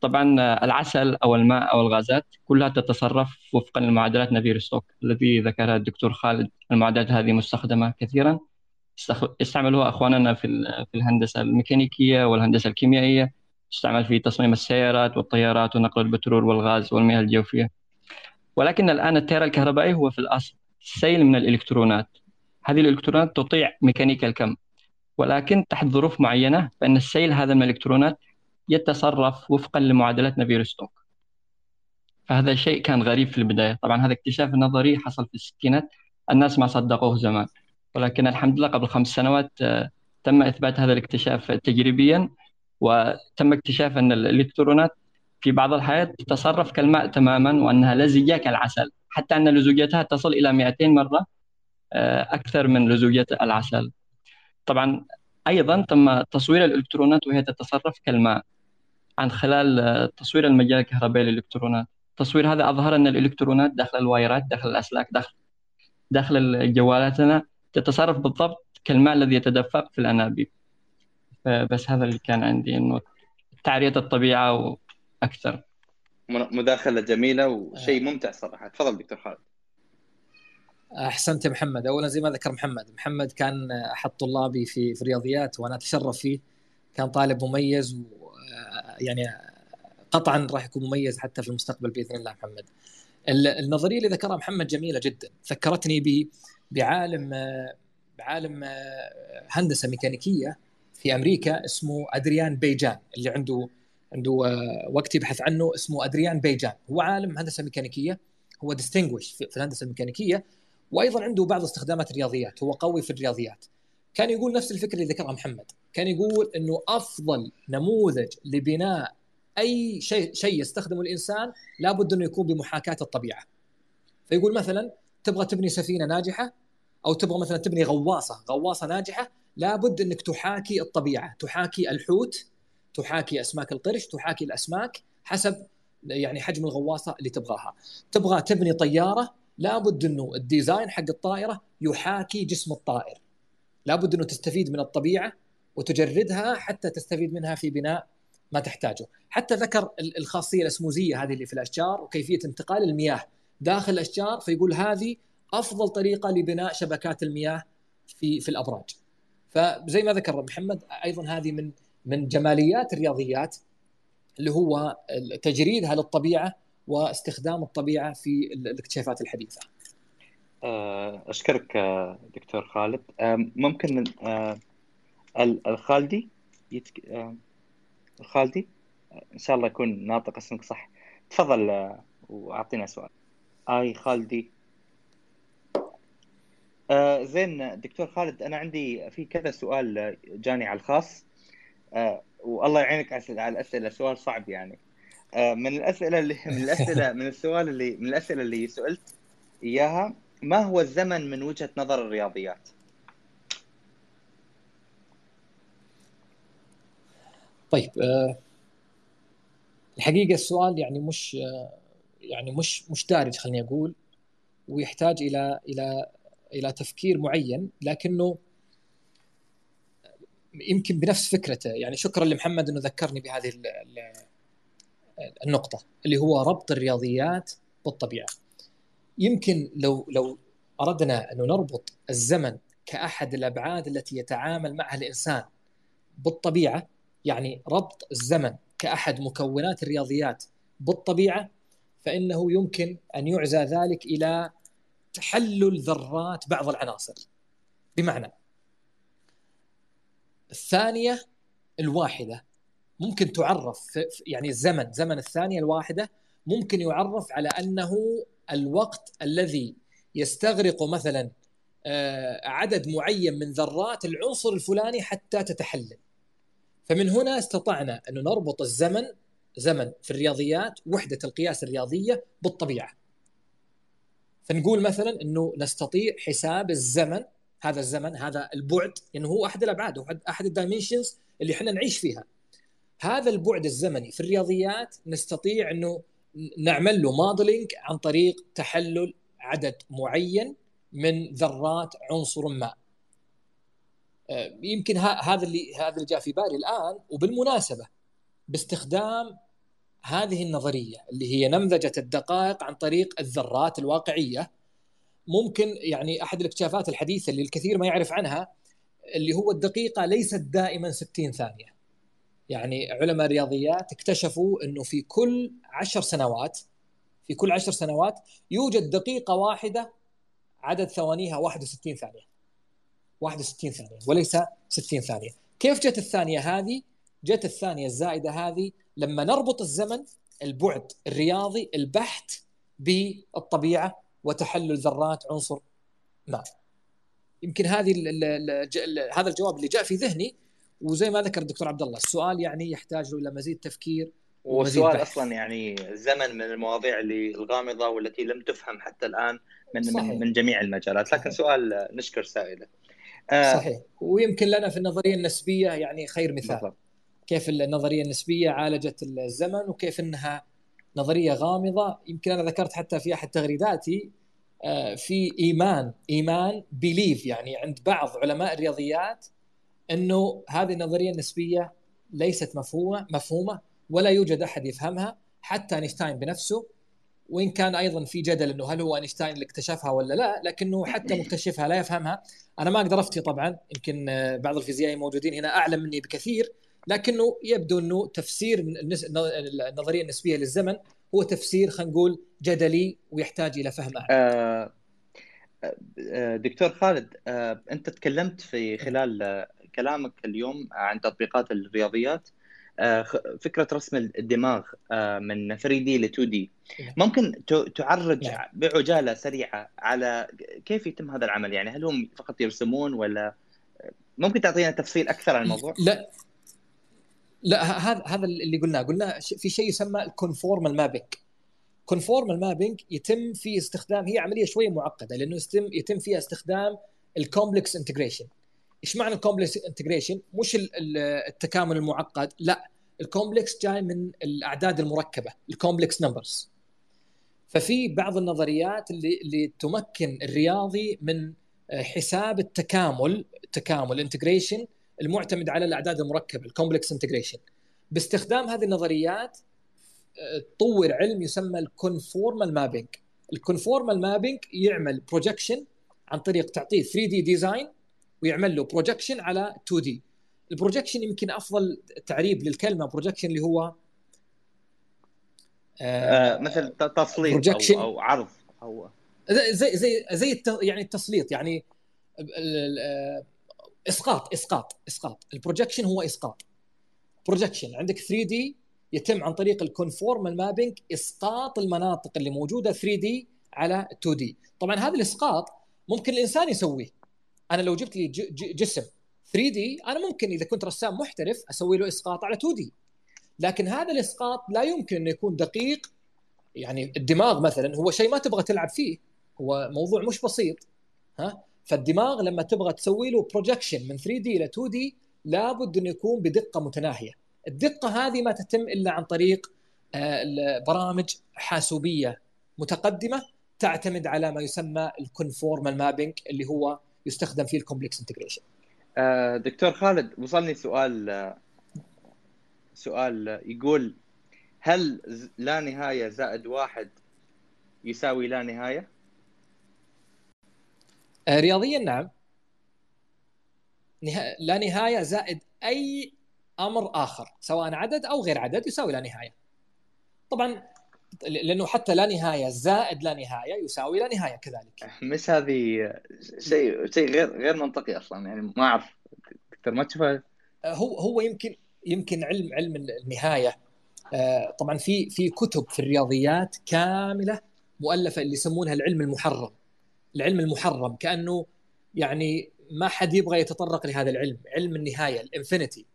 Speaker 4: طبعا العسل أو الماء أو الغازات كلها تتصرف وفقا لمعادلات نافييه ستوكس الذي ذكرها الدكتور خالد. المعادلات هذه مستخدمة كثيرا استعملوها أخواننا في في الهندسة الميكانيكية والهندسة الكيميائية. تستعمل في تصميم السيارات والطيارات ونقل البترول والغاز والمياه الجوفية. ولكن الآن التيار الكهربائي هو في الأصل سيل من الإلكترونات. هذه الإلكترونات تطيع ميكانيكا الكم ولكن تحت ظروف معينة فإن السيل هذا من الإلكترونات يتصرف وفقا لمعادلات نافير ستوك فهذا شيء كان غريب في البداية. طبعا هذا اكتشاف نظري حصل في الستينات. الناس ما صدقوه زمان. ولكن الحمد لله قبل خمس سنوات آه، تم إثبات هذا الاكتشاف تجريبيا وتم اكتشاف أن الإلكترونات في بعض الحالات تتصرف كالماء تماما وأنها لزجة كالعسل حتى أن لزوجتها تصل إلى 200 مرة. آه، أكثر من لزوجة العسل. طبعا أيضا تم تصوير الإلكترونات وهي تتصرف كالماء عن خلال آه، تصوير المجال الكهربائي للإلكترونات. التصوير هذا أظهر أن الإلكترونات داخل الوايرات داخل الأسلاك داخل داخل جوالاتنا تتصرف بالضبط كالماء الذي يتدفق في الأنابيب. بس هذا اللي كان عندي إنه تعرية الطبيعة أكثر
Speaker 1: مداخلة جميلة وشيء آه. ممتع صراحة. تفضل دكتور خالد.
Speaker 2: أحسنت يا محمد. اولا زي ما ذكر محمد محمد كان أحد طلابي في في الرياضيات وأنا أتشرف فيه. كان طالب مميز و يعني قطعا راح يكون مميز حتى في المستقبل بإذن الله محمد. النظرية اللي ذكرها محمد جميلة جدا. ذكرتني ب بعالم بعالم هندسة ميكانيكية في أمريكا اسمه أدريان بيجان اللي عنده عنده آه، وقت يبحث عنه اسمه أدريان بيجان. هو عالم هندسة ميكانيكية. هو ديستنجوش في الهندسة الميكانيكية. وأيضا عنده بعض استخدامات الرياضيات هو قوي في الرياضيات. كان يقول نفس الفكرة اللي ذكرها محمد. كان يقول إنه أفضل نموذج لبناء أي شيء شيء يستخدمه الإنسان لابد إنه يكون بمحاكاة الطبيعة. فيقول مثلا تبغى تبني سفينة ناجحة أو تبغى مثلا تبني غواصة غواصة ناجحة لابد إنك تحاكي الطبيعة تحاكي الحوت تحاكي أسماك القرش تحاكي الأسماك حسب يعني حجم الغواصة اللي تبغاها. تبغى تبني طيارة لابد إنه الديزاين حق الطائرة يحاكي جسم الطائر. لابد إنه تستفيد من الطبيعة وتجردها حتى تستفيد منها في بناء ما تحتاجه. حتى ذكر الخاصية الأسموزية هذه اللي في الأشجار وكيفية انتقال المياه داخل الأشجار فيقول هذه أفضل طريقة لبناء شبكات المياه في في الأبراج. فزي ما ذكر محمد أيضا هذه من من جماليات الرياضيات اللي هو تجريدها للطبيعة واستخدام الطبيعة في الاكتشافات الحديثة.
Speaker 1: آه، أشكرك آه، دكتور خالد. ممكن آه، الخالدي يتك... الخالدي إن شاء الله يكون ناطق اسمك صح. تفضل وأعطينا سؤال. آي خالدي. زين دكتور خالد أنا عندي في كذا سؤال جاني على الخاص. والله يعينك على الأسئلة سؤال صعب يعني. من الأسئلة اللي من الاسئله من السؤال اللي من الأسئلة اللي سالت إياها ما هو الزمن من وجهة نظر الرياضيات؟
Speaker 2: طيب آه الحقيقة السؤال يعني مش آه يعني مش مش دارج خليني أقول ويحتاج إلى إلى إلى تفكير معين لكنه يمكن بنفس فكرته يعني شكرا لمحمد إنه ذكرني بهذه النقطة اللي هو ربط الرياضيات بالطبيعة. يمكن لو لو أردنا انه نربط الزمن كأحد الأبعاد التي يتعامل معها الإنسان بالطبيعة يعني ربط الزمن كأحد مكونات الرياضيات بالطبيعة فإنه يمكن أن يعزى ذلك إلى تحلل ذرات بعض العناصر. بمعنى الثانية الواحدة ممكن تعرف يعني الزمن زمن الثانية الواحدة ممكن يعرف على أنه الوقت الذي يستغرق مثلا آه، عدد معين من ذرات العنصر الفلاني حتى تتحلل. فمن هنا استطعنا أن نربط الزمن زمن في الرياضيات وحدة القياس الرياضية بالطبيعة. فنقول مثلا أنه نستطيع حساب الزمن هذا الزمن هذا البعد لأنه هو أحد الأبعاد أحد ال dimensions اللي إحنا نعيش فيها. هذا البعد الزمني في الرياضيات نستطيع أنه نعمل له modeling عن طريق تحلل عدد معين من ذرات عنصر ما. آه، يمكن هذا اللي هذا اللي جاء في بالي الآن وبالمناسبة باستخدام هذه النظرية اللي هي نمذجة الدقائق عن طريق الذرات الواقعية. ممكن يعني أحد الاكتشافات الحديثة اللي الكثير ما يعرف عنها اللي هو الدقيقة ليست دائما 60 ثانية. يعني علماء الرياضيات اكتشفوا إنه في كل عشر سنوات في كل عشر سنوات يوجد دقيقة واحدة عدد ثوانيها 61 ثانية. 61 ثانية وليس 60 ثانية. كيف جت الثانية هذه؟ جت الثانية الزائدة هذه لما نربط الزمن البعد الرياضي البحت بالطبيعة وتحلل ذرات عنصر ما. يمكن هذه هذا الجواب اللي جاء في ذهني وزي ما ذكر الدكتور عبد الله السؤال يعني يحتاج إلى مزيد تفكير
Speaker 1: والسؤال أصلا يعني الزمن من المواضيع اللي الغامضة والتي لم تفهم حتى الآن من صحيح. من جميع المجالات. لكن صحيح. سؤال نشكر سائله.
Speaker 2: آه صحيح. ويمكن لنا في النظرية النسبية يعني خير مثال. بالضبط. كيف النظرية النسبية عالجت الزمن وكيف إنها نظرية غامضة. يمكن أنا ذكرت حتى في أحد تغريداتي آه، في إيمان. إيمان بليف يعني عند بعض علماء الرياضيات إنه هذه النظرية النسبية ليست مفهومه مفهومة ولا يوجد أحد يفهمها حتى أينشتاين بنفسه وإن كان أيضا في جدل إنه هل هو أينشتاين اللي اكتشفها ولا لا لكنه حتى مكتشفها لا يفهمها أنا ما أقدر أفتي طبعا يمكن آه، بعض الفيزيائيين موجودين هنا أعلم مني بكثير لكنه يبدو إنه تفسير النظرية النسبية للزمن هو تفسير خلينا نقول جدلي ويحتاج إلى فهم اعلى. آه,
Speaker 1: آه، دكتور خالد آه أنت تكلمت في خلال كلامك اليوم عن تطبيقات الرياضيات. آه، فكرة رسم الدماغ آه، من 3 D ل 2 D. ممكن تعرج، نعم. بعجالة سريعة على كيف يتم هذا العمل؟ يعني هل هم فقط يرسمون ولا ممكن تعطينا تفصيل أكثر عن الموضوع؟
Speaker 2: لا. لا هذا هذا اللي قلناه. قلنا في شيء يسمى ال conformal mapping conformal mapping يتم في استخدام هي عملية شوية معقدة لأنه يتم يتم فيها استخدام ال complex integration إيش معنى ال complex integration؟ مش التكامل المعقد، لا ال complex جاي من الأعداد المركبة، ال complex numbers. ففي بعض النظريات اللي اللي تمكن الرياضي من حساب التكامل التكامل integration المعتمد على الأعداد المركبة ال complex integration باستخدام هذه النظريات طور علم يسمى ال conformal mapping ال conformal mapping يعمل projection عن طريق تعطيه 3 D design ويعمل له projection على 2 D ال projection يمكن أفضل تعريب للكلمة projection اللي هو
Speaker 1: آه مثل تسليط أو, أو عرض. أو
Speaker 2: زي زي زي يعني التسليط يعني إسقاط إسقاط إسقاط. ال projection هو إسقاط. projection عندك 3 D يتم عن طريق ال conformal mapping إسقاط المناطق اللي موجودة 3 D على 2 D طبعا هذا الإسقاط ممكن الإنسان يسويه. أنا لو جبت لي جسم 3 دي أنا ممكن إذا كنت رسام محترف أسوي له إسقاط على 2 دي لكن هذا الإسقاط لا يمكن إنه يكون دقيق. يعني الدماغ مثلا هو شيء ما تبغى تلعب فيه. هو موضوع مش بسيط ها؟ فالدماغ لما تبغى تسوي له بروجكشن من 3 دي إلى 2 دي لابد إنه يكون بدقة متناهية. الدقة هذه ما تتم إلا عن طريق آه، برامج حاسوبية متقدمة تعتمد على ما يسمى ال conformal mapping اللي هو يستخدم فيه ال complex integration
Speaker 1: آه، دكتور خالد وصلني سؤال سؤال يقول هل لا نهاية زائد واحد يساوي لا نهاية؟
Speaker 2: آه، رياضيا نعم لا نهاية زائد أي أمر آخر سواء عدد أو غير عدد يساوي لا نهاية. طبعا لأنه حتى لا نهاية زائد لا نهاية يساوي لا نهاية كذلك.
Speaker 1: مش هذه شيء شيء غير غير منطقي أصلا يعني ما أعرف دكتور ما تشوفها
Speaker 2: آه، هو هو يمكن يمكن علم علم النهاية آه، طبعا في في كتب في الرياضيات كاملة مؤلفة اللي يسمونها العلم المحرم. العلم المحرم كأنه يعني ما حد يبغى يتطرق لهذا العلم، علم النهاية الإنفينيتي.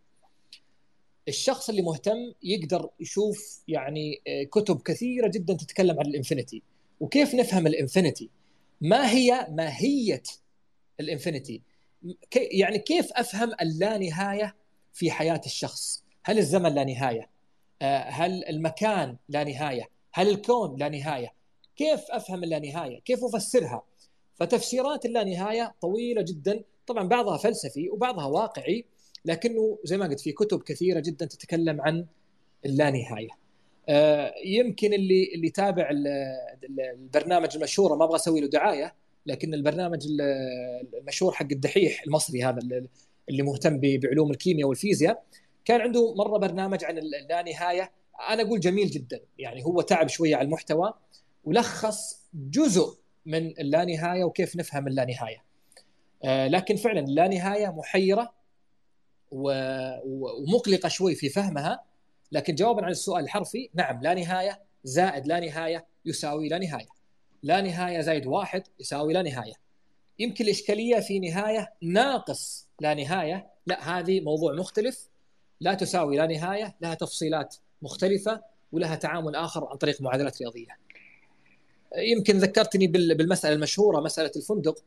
Speaker 2: الشخص اللي مهتم يقدر يشوف يعني آه، كتب كثيرة جدا تتكلم عن ال infinity. وكيف نفهم ال infinity؟ ما هي ماهية ال infinity؟ يعني كيف أفهم اللانهاية في حياة الشخص؟ هل الزمن لا نهاية؟ آه، هل المكان لا نهاية؟ هل الكون لا نهاية؟ كيف أفهم اللانهاية؟ كيف أفسرها؟ فتفسيرات اللانهاية طويلة جدا. طبعا بعضها فلسفي وبعضها واقعي. لكنه زي ما قلت في كتب كثيرة جدا تتكلم عن اللانهاية. آه، يمكن اللي اللي تابع البرنامج المشهور ما أبغى أسوي له دعاية لكن البرنامج المشهور حق الدحيح المصري هذا اللي مهتم بعلوم الكيمياء والفيزياء كان عنده مرة برنامج عن اللانهاية. أنا أقول جميل جدا يعني هو تعب شوية على المحتوى ولخص جزء من اللانهاية وكيف نفهم اللانهاية. آه، لكن فعلا اللانهاية محيرة ومقلقة شوي في فهمها لكن جوابا عن السؤال الحرفي نعم لا نهاية زائد لا نهاية يساوي لا نهاية. لا نهاية زائد واحد يساوي لا نهاية. يمكن الإشكالية في نهاية ناقص لا نهاية. لا هذه موضوع مختلف. لا تساوي لا نهاية لها تفصيلات مختلفة ولها تعامل آخر عن طريق معادلات رياضية. يمكن ذكرتني بالمسألة المشهورة مسألة الفندق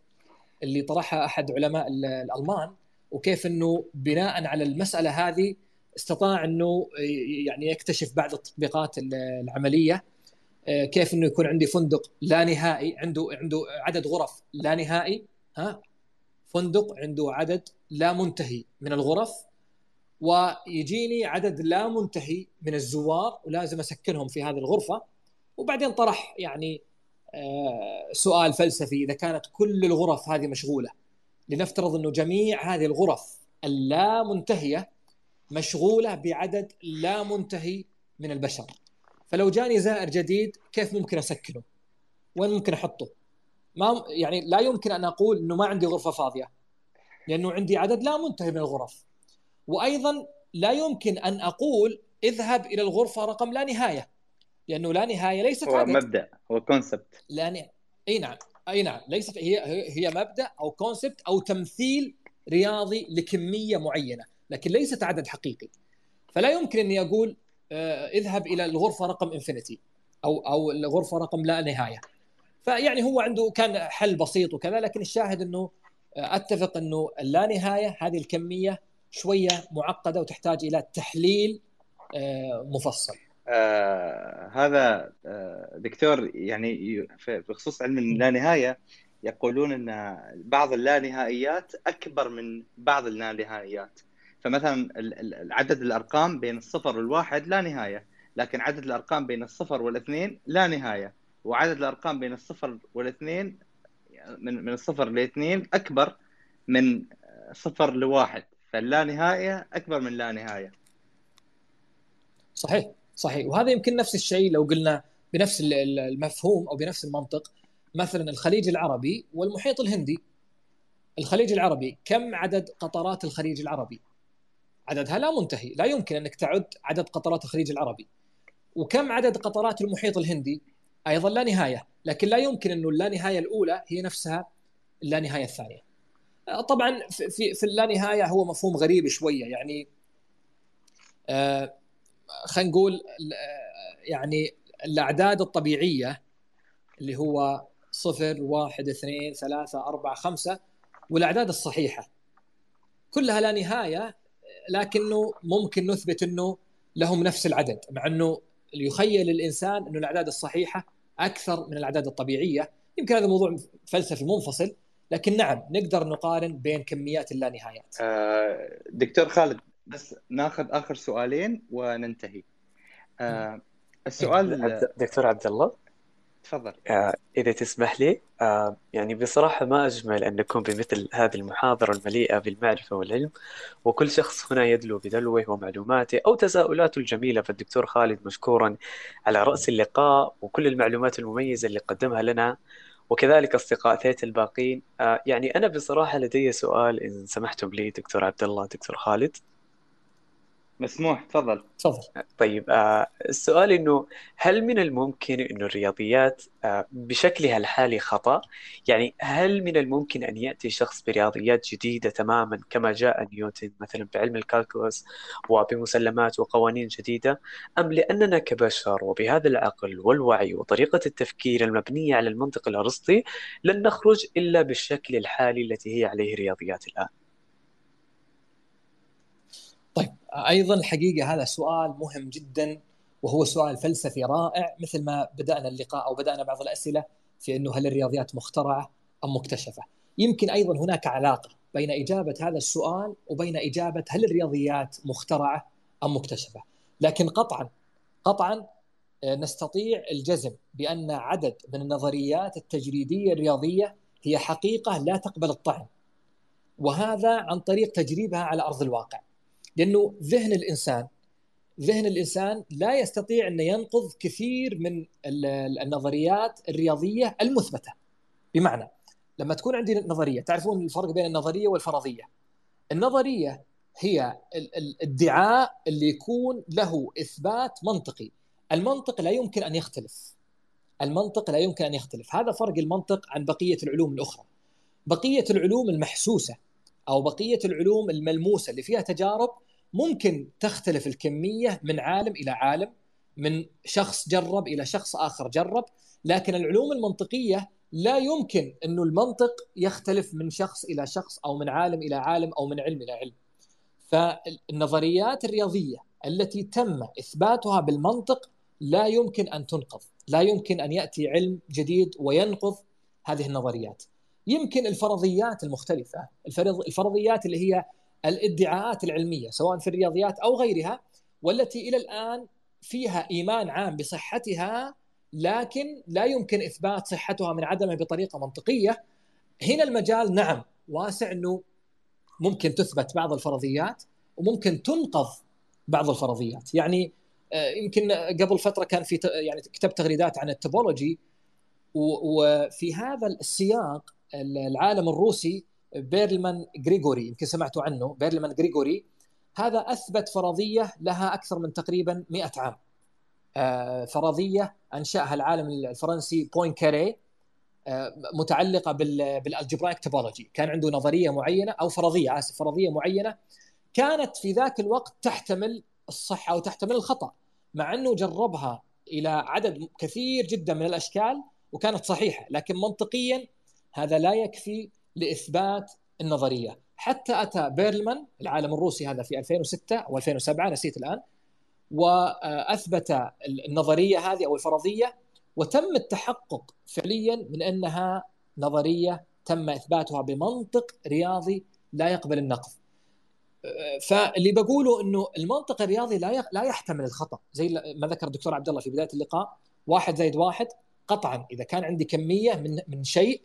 Speaker 2: اللي طرحها أحد علماء الألمان. وكيف إنه بناء على المسألة هذه استطاع إنه يعني يكتشف بعض التطبيقات العملية آه، كيف إنه يكون عندي فندق لا نهائي عنده عنده عدد غرف لا نهائي ها؟ فندق عنده عدد لا منتهي من الغرف ويجيني عدد لا منتهي من الزوار ولازم أسكنهم في هذه الغرفة. وبعدين طرح يعني آه، سؤال فلسفي إذا كانت كل الغرف هذه مشغولة لنفترض إنه جميع هذه الغرف اللا منتهيه مشغولة بعدد لا منتهي من البشر فلو جاني زائر جديد كيف ممكن أسكنه؟ وين ممكن أحطه؟ ما يعني لا يمكن أن أقول إنه ما عندي غرفة فاضية لأنه عندي عدد لا منتهي من الغرف وأيضا لا يمكن أن أقول اذهب إلى الغرفة رقم لا نهاية لأنه لا نهاية ليست
Speaker 1: هو عدد. مبدأ هو concept
Speaker 2: لا ن... إي نعم أي نعم ليست هي هي مبدأ أو concept أو تمثيل رياضي لكمية معينة لكن ليست عدد حقيقي. فلا يمكن اني أقول آه، اذهب إلى الغرفة رقم infinity أو أو الغرفة رقم لا نهاية. فيعني هو عنده كان حل بسيط وكذا لكن الشاهد أنه آه، أتفق أنه اللا نهاية هذه الكمية شوية معقدة وتحتاج إلى تحليل آه، مفصل.
Speaker 1: آه هذا آه دكتور يعني بخصوص علم اللانهاية يقولون إن بعض اللانهائيات أكبر من بعض اللانهائيات. فمثلا عدد الأرقام بين الصفر والواحد لا نهاية لكن عدد الأرقام بين الصفر والاثنين لا نهاية وعدد الأرقام بين الصفر والاثنين من من الصفر لاثنين أكبر من صفر لواحد. فاللا نهايه أكبر من لا نهايه
Speaker 2: صحيح. صحيح. وهذا يمكن نفس الشيء لو قلنا بنفس المفهوم أو بنفس المنطق مثلا الخليج العربي والمحيط الهندي. الخليج العربي كم عدد قطرات الخليج العربي؟ عددها لا منتهي. لا يمكن أنك تعد عدد قطرات الخليج العربي. وكم عدد قطرات المحيط الهندي؟ أيضا لا نهاية. لكن لا يمكن انه اللا الأولى هي نفسها اللا نهاية الثانية. طبعا في في اللانهايه هو مفهوم غريب شوية. يعني آه خلينا نقول يعني الأعداد الطبيعية اللي هو صفر واحد اثنين ثلاثة أربعة خمسة والأعداد الصحيحة. كلها لا نهاية لكنه ممكن نثبت أنه لهم نفس العدد مع أنه يخيل الإنسان أنه الأعداد الصحيحة أكثر من الأعداد الطبيعية. يمكن هذا موضوع فلسفي منفصل لكن نعم نقدر نقارن بين كميات اللانهايات
Speaker 1: آه دكتور خالد بس ناخذ آخر سؤالين وننتهي. آه السؤال
Speaker 5: دكتور عبد الله
Speaker 1: تفضل.
Speaker 5: آه إذا تسمح لي آه يعني بصراحة ما أجمل أن نكون بمثل هذه المحاضرة المليئة بالمعرفة والعلم وكل شخص هنا يدلو بدلوه ومعلوماته أو تساؤلاته الجميلة فالدكتور خالد مشكورا على رأس اللقاء وكل المعلومات المميزة اللي قدمها لنا وكذلك أصدقاء ثيت الباقين. آه يعني أنا بصراحة لدي سؤال إن سمحتم لي دكتور عبد الله دكتور خالد.
Speaker 1: مسموح تفضل
Speaker 2: تفضل
Speaker 5: طيب آه السؤال إنه هل من الممكن إنه الرياضيات آه بشكلها الحالي خطأ؟ يعني هل من الممكن أن يأتي شخص برياضيات جديدة تماما كما جاء نيوتن مثلا بعلم الكالكولس وبمسلمات وقوانين جديدة أم لأننا كبشر وبهذا العقل والوعي وطريقة التفكير المبنية على المنطق الأرسطي لن نخرج إلا بالشكل الحالي التي هي عليه الرياضيات الآن؟
Speaker 2: طيب أيضا الحقيقة هذا سؤال مهم جدا وهو سؤال فلسفي رائع مثل ما بدأنا اللقاء أو بدأنا بعض الأسئلة في إنه هل الرياضيات مخترعة أم مكتشفة؟ يمكن أيضا هناك علاقة بين إجابة هذا السؤال وبين إجابة هل الرياضيات مخترعة أم مكتشفة؟ لكن قطعا قطعا آه، نستطيع الجزم بأن عدد من النظريات التجريدية الرياضية هي حقيقة لا تقبل الطعن. وهذا عن طريق تجريبها على أرض الواقع. لأنه ذهن الإنسان ذهن الإنسان لا يستطيع أن ينقض كثير من النظريات الرياضية المثبتة. بمعنى لما تكون عندي نظرية تعرفون الفرق بين النظرية والفرضية. النظرية هي الادعاء اللي يكون له إثبات منطقي. المنطق لا يمكن أن يختلف. المنطق لا يمكن أن يختلف. هذا فرق المنطق عن بقية العلوم الأخرى. بقية العلوم المحسوسة أو بقية العلوم الملموسة اللي فيها تجارب ممكن تختلف الكمية من عالم إلى عالم من شخص جرب إلى شخص آخر جرب لكن العلوم المنطقية لا يمكن انه المنطق يختلف من شخص إلى شخص أو من عالم إلى عالم أو من علم إلى علم. فالنظريات الرياضية التي تم إثباتها بالمنطق لا يمكن أن تنقض لا يمكن أن يأتي علم جديد وينقض هذه النظريات. يمكن الفرضيات المختلفة الفرضيات اللي هي الادعاءات العلمية سواء في الرياضيات أو غيرها والتي إلى الآن فيها إيمان عام بصحتها لكن لا يمكن إثبات صحتها من عدمها بطريقة منطقية. هنا المجال نعم واسع إنه ممكن تثبت بعض الفرضيات وممكن تنقض بعض الفرضيات. يعني آه، يمكن قبل فترة كان في يعني كتبت تغريدات عن التوبولوجي وفي هذا السياق العالم الروسي بيرلمان غريغوري يمكن سمعتوا عنه بيرلمان غريغوري. هذا أثبت فرضية لها أكثر من تقريبا 100 عام. آه، فرضية أنشأها العالم الفرنسي بوانكاريه آه، متعلقة بال algebraic topology كان عنده نظرية معينة أو فرضية آسف فرضية معينة كانت في ذاك الوقت تحتمل الصحه أو تحتمل الخطأ. مع أنه جربها إلى عدد كثير جدا من الأشكال وكانت صحيحة لكن منطقيا هذا لا يكفي لإثبات النظرية. حتى أتى بيرلمان العالم الروسي هذا في 2006 أو 2007 نسيت الآن وأثبت النظرية هذه أو الفرضية وتم التحقق فعليا من أنها نظرية تم إثباتها بمنطق رياضي لا يقبل النقض. فاللي بقوله إنه المنطق الرياضي لا لا يحتمل الخطأ. زي ما ذكر الدكتور عبد الله في بداية اللقاء واحد زائد واحد قطعا. إذا كان عندي كمية من من شيء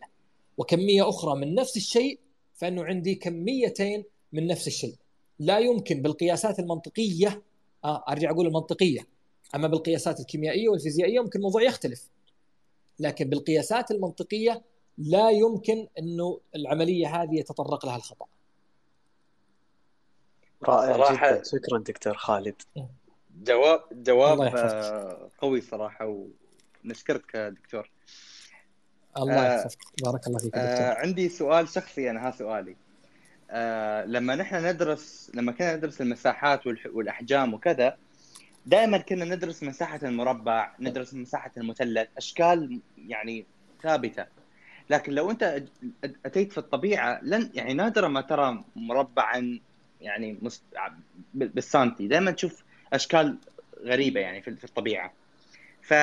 Speaker 2: وكمية أخرى من نفس الشيء فإنه عندي كميتين من نفس الشيء. لا يمكن بالقياسات المنطقية آه أرجع أقول المنطقية. أما بالقياسات الكيميائية والفيزيائية ممكن الموضوع يختلف. لكن بالقياسات المنطقية لا يمكن إنه العملية هذه يتطرق لها الخطأ.
Speaker 5: رائع جدا. شكرا دكتور خالد.
Speaker 1: جواب جواب آه، قوي صراحة ونشكرك دكتور.
Speaker 2: الله آه، يحفظك. بارك الله فيك دكتور.
Speaker 1: آه عندي سؤال شخصي أنا ها سؤالي. آه لما نحن ندرس لما كنا ندرس المساحات والأحجام وكذا دائما كنا ندرس مساحة المربع ندرس مساحة المثلث أشكال يعني ثابتة. لكن لو أنت أتيت في الطبيعة لن يعني نادرا ما ترى مربعا يعني مست... بالسانتي دائما تشوف أشكال غريبة يعني في الطبيعة. ف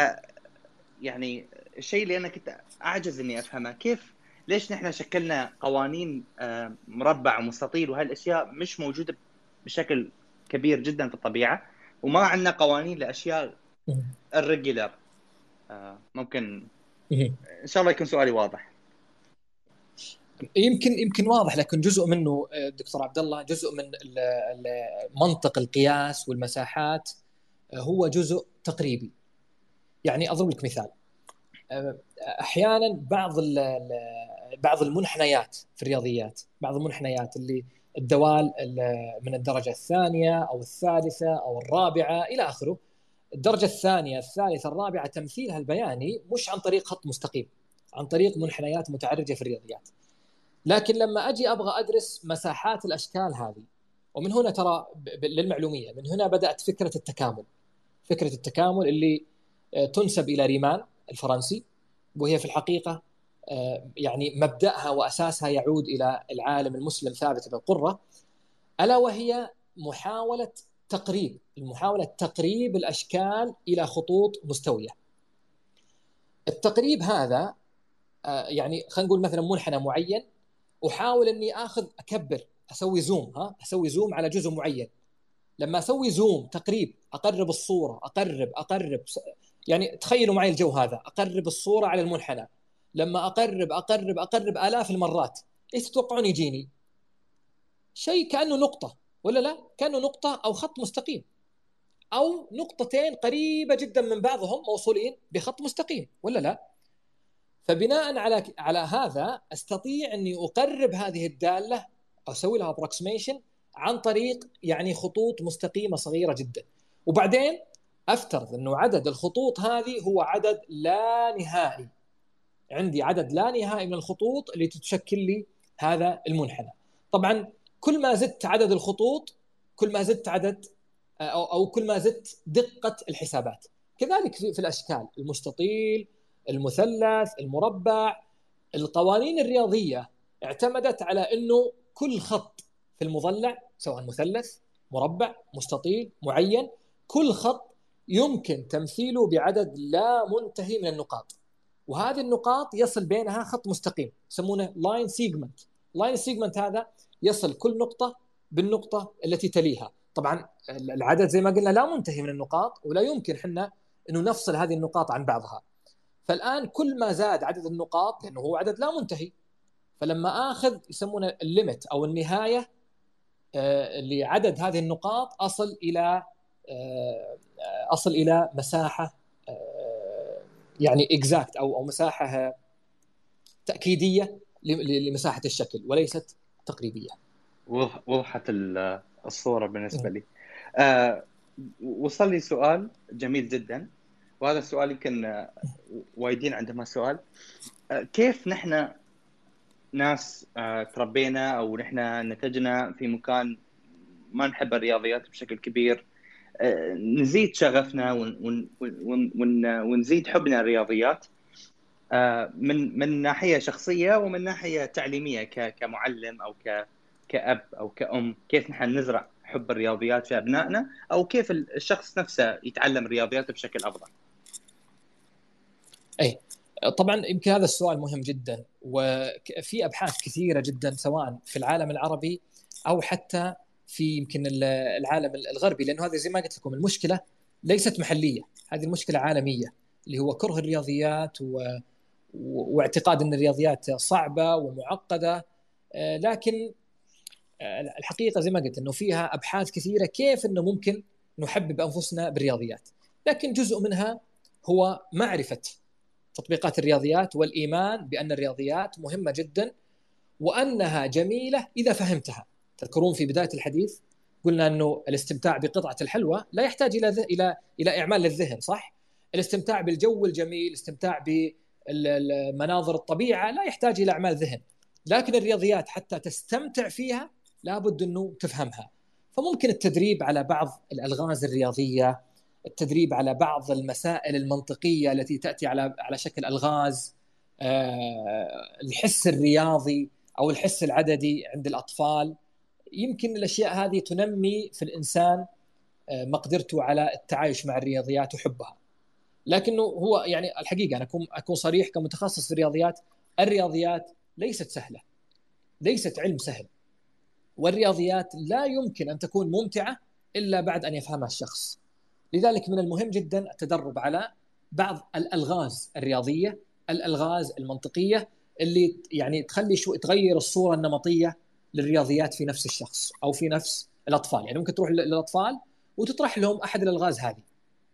Speaker 1: يعني الشيء اللي أنا كنت أعجز إني أفهمه كيف؟ ليش نحن شكلنا قوانين آه، مربع ومستطيل وهي الاشياء مش موجودة بشكل كبير جدا في الطبيعة وما عندنا قوانين لأشياء الريجولر آه، ممكن إن شاء الله يكون سؤالي واضح.
Speaker 2: يمكن يمكن واضح لكن جزء منه آه، دكتور عبد الله جزء من منطق القياس والمساحات هو جزء تقريبي. يعني أضرب لك مثال. أحيانا بعض بعض المنحنيات في الرياضيات بعض المنحنيات اللي الدوال من الدرجة الثانية أو الثالثة أو الرابعة إلى آخره. الدرجة الثانية الثالثة الرابعة تمثيلها البياني مش عن طريق خط مستقيم عن طريق منحنيات متعرجة في الرياضيات. لكن لما أجي أبغى أدرس مساحات الأشكال هذه ومن هنا ترى للمعلومية من هنا بدأت فكرة التكامل. فكرة التكامل اللي تنسب إلى ريمان الفرنسي وهي في الحقيقة آه، يعني مبدأها وأساسها يعود إلى العالم المسلم ثابت بن قره ألا وهي محاولة تقريب محاوله تقريب الأشكال إلى خطوط مستوية. التقريب هذا آه، يعني خلينا نقول مثلا منحنى معين أحاول إني آخذ أكبر أسوي زوم ها أسوي زوم على جزء معين لما أسوي زوم تقريب أقرب الصورة أقرب أقرب يعني تخيلوا معي الجو هذا أقرب الصورة على المنحنى لما أقرب أقرب أقرب آلاف المرات إيش تتوقعون يجيني؟ شيء كأنه نقطة ولا لا؟ كأنه نقطة أو خط مستقيم أو نقطتين قريبة جدا من بعضهم موصولين بخط مستقيم ولا لا؟ فبناء على على هذا أستطيع أني أقرب هذه الدالة أسوي لها ابروكسيميشن عن طريق يعني خطوط مستقيمة صغيرة جدا وبعدين أفترض إنه عدد الخطوط هذه هو عدد لا نهائي. عندي عدد لا نهائي من الخطوط اللي تشكل لي هذا المنحنى. طبعا كل ما زدت عدد الخطوط كل ما زدت عدد أو, أو كل ما زدت دقة الحسابات. كذلك في, في الأشكال المستطيل المثلث المربع. القوانين الرياضية اعتمدت على إنه كل خط في المضلع سواء مثلث مربع مستطيل معين كل خط يمكن تمثيله بعدد لا منتهي من النقاط. وهذه النقاط يصل بينها خط مستقيم يسمونه line segment line segment هذا يصل كل نقطة بالنقطة التي تليها. طبعا العدد زي ما قلنا لا منتهي من النقاط ولا يمكن حنا إنه نفصل هذه النقاط عن بعضها. فالآن كل ما زاد عدد النقاط لأنه هو عدد لا منتهي فلما آخذ يسمونه ال limit أو النهاية آه، لعدد هذه النقاط أصل إلى آه، أصل إلى مساحة آه، يعني exact أو أو مساحة تأكيدية لمساحة الشكل وليست تقريبية.
Speaker 1: وضحت الصورة بالنسبة لي. آه وصل لي سؤال جميل جدا وهذا السؤال يمكن وايدين عندهم السؤال آه كيف نحن ناس آه تربينا أو نحن نتجنا في مكان ما نحب الرياضيات بشكل كبير نزيد شغفنا ونزيد حبنا الرياضيات آه، من من ناحية شخصية ومن ناحية تعليمية كمعلم أو كأب أو كأم كيف نحن نزرع حب الرياضيات في أبنائنا أو كيف الشخص نفسه يتعلم الرياضيات بشكل أفضل.
Speaker 2: أي طبعا يمكن هذا السؤال مهم جدا وفي أبحاث كثيرة جدا سواء في العالم العربي أو حتى في يمكن العالم الغربي لأنه هذه زي ما قلت لكم المشكلة ليست محلية. هذه المشكلة عالمية اللي هو كره الرياضيات و... واعتقاد إن الرياضيات صعبة ومعقدة. آه، لكن آه، الحقيقة زي ما قلت إنه فيها أبحاث كثيرة كيف إنه ممكن نحبب أنفسنا بالرياضيات. لكن جزء منها هو معرفة تطبيقات الرياضيات والإيمان بأن الرياضيات مهمة جدا وأنها جميلة إذا فهمتها. تذكرون في بداية الحديث قلنا أنه الاستمتاع بقطعة الحلوى لا يحتاج إلى إلى إلى إعمال للذهن صح؟ الاستمتاع بالجو الجميل الاستمتاع بمناظر الطبيعة لا يحتاج إلى أعمال ذهن. لكن الرياضيات حتى تستمتع فيها لابد أنه تفهمها. فممكن التدريب على بعض الألغاز الرياضية التدريب على بعض المسائل المنطقية التي تأتي على على شكل ألغاز آه، الحس الرياضي أو الحس العددي عند الأطفال. يمكن الأشياء هذه تنمي في الإنسان آه، مقدرته على التعايش مع الرياضيات وحبها. لكنه هو يعني الحقيقة أنا اكون أكون صريح كمتخصص في الرياضيات الرياضيات ليست سهلة. ليست علم سهل. والرياضيات لا يمكن أن تكون ممتعة إلا بعد أن يفهمها الشخص. لذلك من المهم جدا التدرب على بعض الألغاز الرياضية الألغاز المنطقية اللي يعني تخلي شوي تغير الصورة النمطية للرياضيات في نفس الشخص أو في نفس الأطفال. يعني ممكن تروح للأطفال وتطرح لهم أحد الألغاز هذه.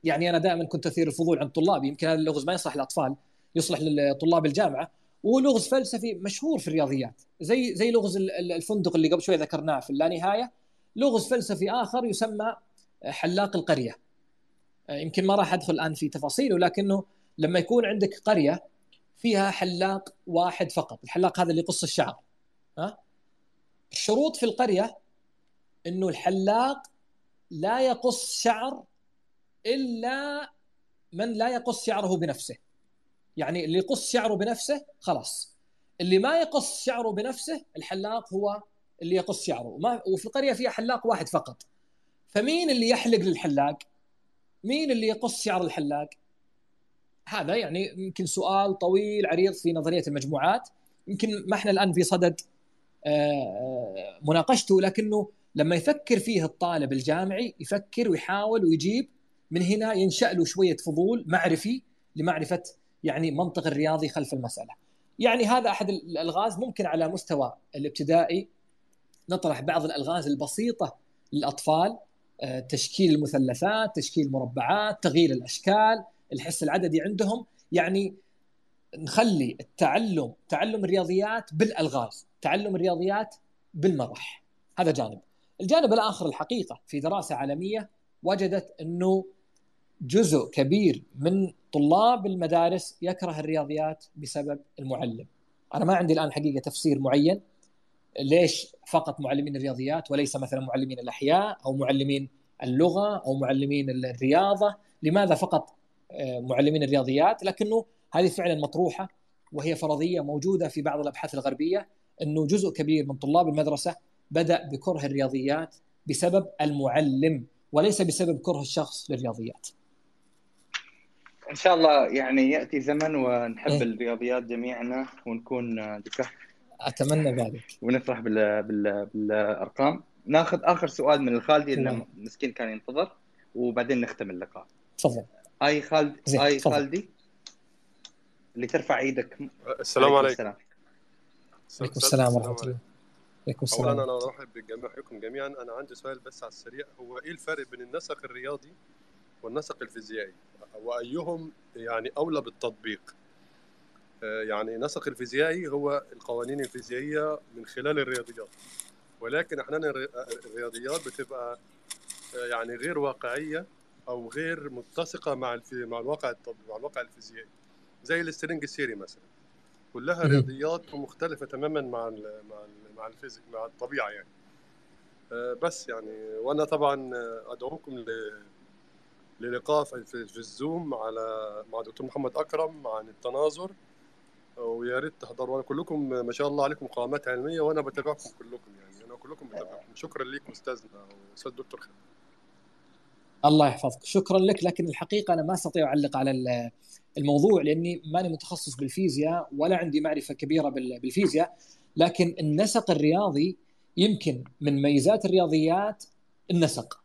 Speaker 2: يعني أنا دائما كنت أثير الفضول عند طلابي. يمكن هذا اللغز ما يصلح للأطفال يصلح لطلاب الجامعة. وهو لغز فلسفي مشهور في الرياضيات. زي زي لغز الفندق اللي قبل شوي ذكرناه في اللانهاية. لغز فلسفي آخر يسمى حلاق القرية. يمكن ما راح أدخل الآن في تفاصيله لكنه لما يكون عندك قرية فيها حلاق واحد فقط. الحلاق هذا اللي يقص الشعر. ها؟ الشروط في القرية إنه الحلاق لا يقص شعر إلا من لا يقص شعره بنفسه. يعني اللي يقص شعره بنفسه خلاص. اللي ما يقص شعره بنفسه الحلاق هو اللي يقص شعره. وما وفي القرية فيها حلاق واحد فقط. فمين اللي يحلق للحلاق؟ مين اللي يقص شعر الحلاق؟ هذا يعني يمكن سؤال طويل عريض في نظرية المجموعات. يمكن ما إحنا الآن في صدد مناقشته لكنه لما يفكر فيه الطالب الجامعي يفكر ويحاول ويجيب من هنا ينشأ له شوية فضول معرفي لمعرفة يعني منطق الرياضي خلف المسألة. يعني هذا أحد الألغاز ممكن على مستوى الابتدائي نطرح بعض الألغاز البسيطة للأطفال آه، تشكيل المثلثات، تشكيل المربعات، تغيير الأشكال، الحس العددي عندهم، يعني نخلي التعلم تعلم الرياضيات بالألغاز، تعلم الرياضيات بالمرح. هذا جانب. الجانب الآخر الحقيقة في دراسة عالمية وجدت إنه جزء كبير من طلاب المدارس يكره الرياضيات بسبب المعلم. أنا ما عندي الآن حقيقة تفسير معين ليش فقط معلمين الرياضيات وليس مثلا معلمين الأحياء أو معلمين اللغة أو معلمين الرياضة، لماذا فقط آه، معلمين الرياضيات؟ لكنه هذه فعلا مطروحة وهي فرضية موجودة في بعض الأبحاث الغربية إنه جزء كبير من طلاب المدرسة بدأ بكره الرياضيات بسبب المعلم وليس بسبب كره الشخص للرياضيات.
Speaker 1: إن شاء الله يعني يأتي زمن ونحب إيه؟ الرياضيات جميعنا ونكون دكه
Speaker 2: أتمنى ذلك.
Speaker 1: ونفرح بال... بال... بالأرقام. ناخذ آخر سؤال من الخالدي اللي مسكين كان ينتظر وبعدين نختم اللقاء.
Speaker 2: تفضل.
Speaker 1: أي خالد أي خالدي؟ اللي ترفع إيدك.
Speaker 6: السلام عليكم السلام.
Speaker 2: عليكم السلام ورحمة الله.
Speaker 6: عليكم السلام. اولا أنا أرحب بجميعكم جميعا. أنا عندي سؤال بس على السريع. هو إيه الفرق بين النسق الرياضي والنسق الفيزيائي؟ وأيهم يعني أولى بالتطبيق؟ آه، يعني نسق الفيزيائي هو القوانين الفيزيائية من خلال الرياضيات. ولكن أحيانا الرياضيات بتبقى آه، يعني غير واقعية أو غير متسقة مع مع الواقع مع الواقع الفيزيائي. زي ال string theory مثلا. كلها رياضيات مختلفة تماما مع ال مع ال مع ال physics مع الطبيعة يعني. آه، بس يعني وأنا طبعا أدعوكم للقاء في, الزوم على مع دكتور محمد أكرم عن التناظر. ويا ريت تحضروا. كلكم ما شاء الله عليكم قامات علمية وأنا بتابعكم كلكم يعني. أنا كلكم متابعين شكرا لك أستاذنا أستاذ دكتور خالد.
Speaker 2: الله يحفظك. شكرا لك لكن الحقيقة أنا ما أستطيع أعلق على الموضوع لأني ماني متخصص بالفيزياء ولا عندي معرفة كبيرة بالفيزياء لكن النسق الرياضي يمكن من ميزات الرياضيات النسق.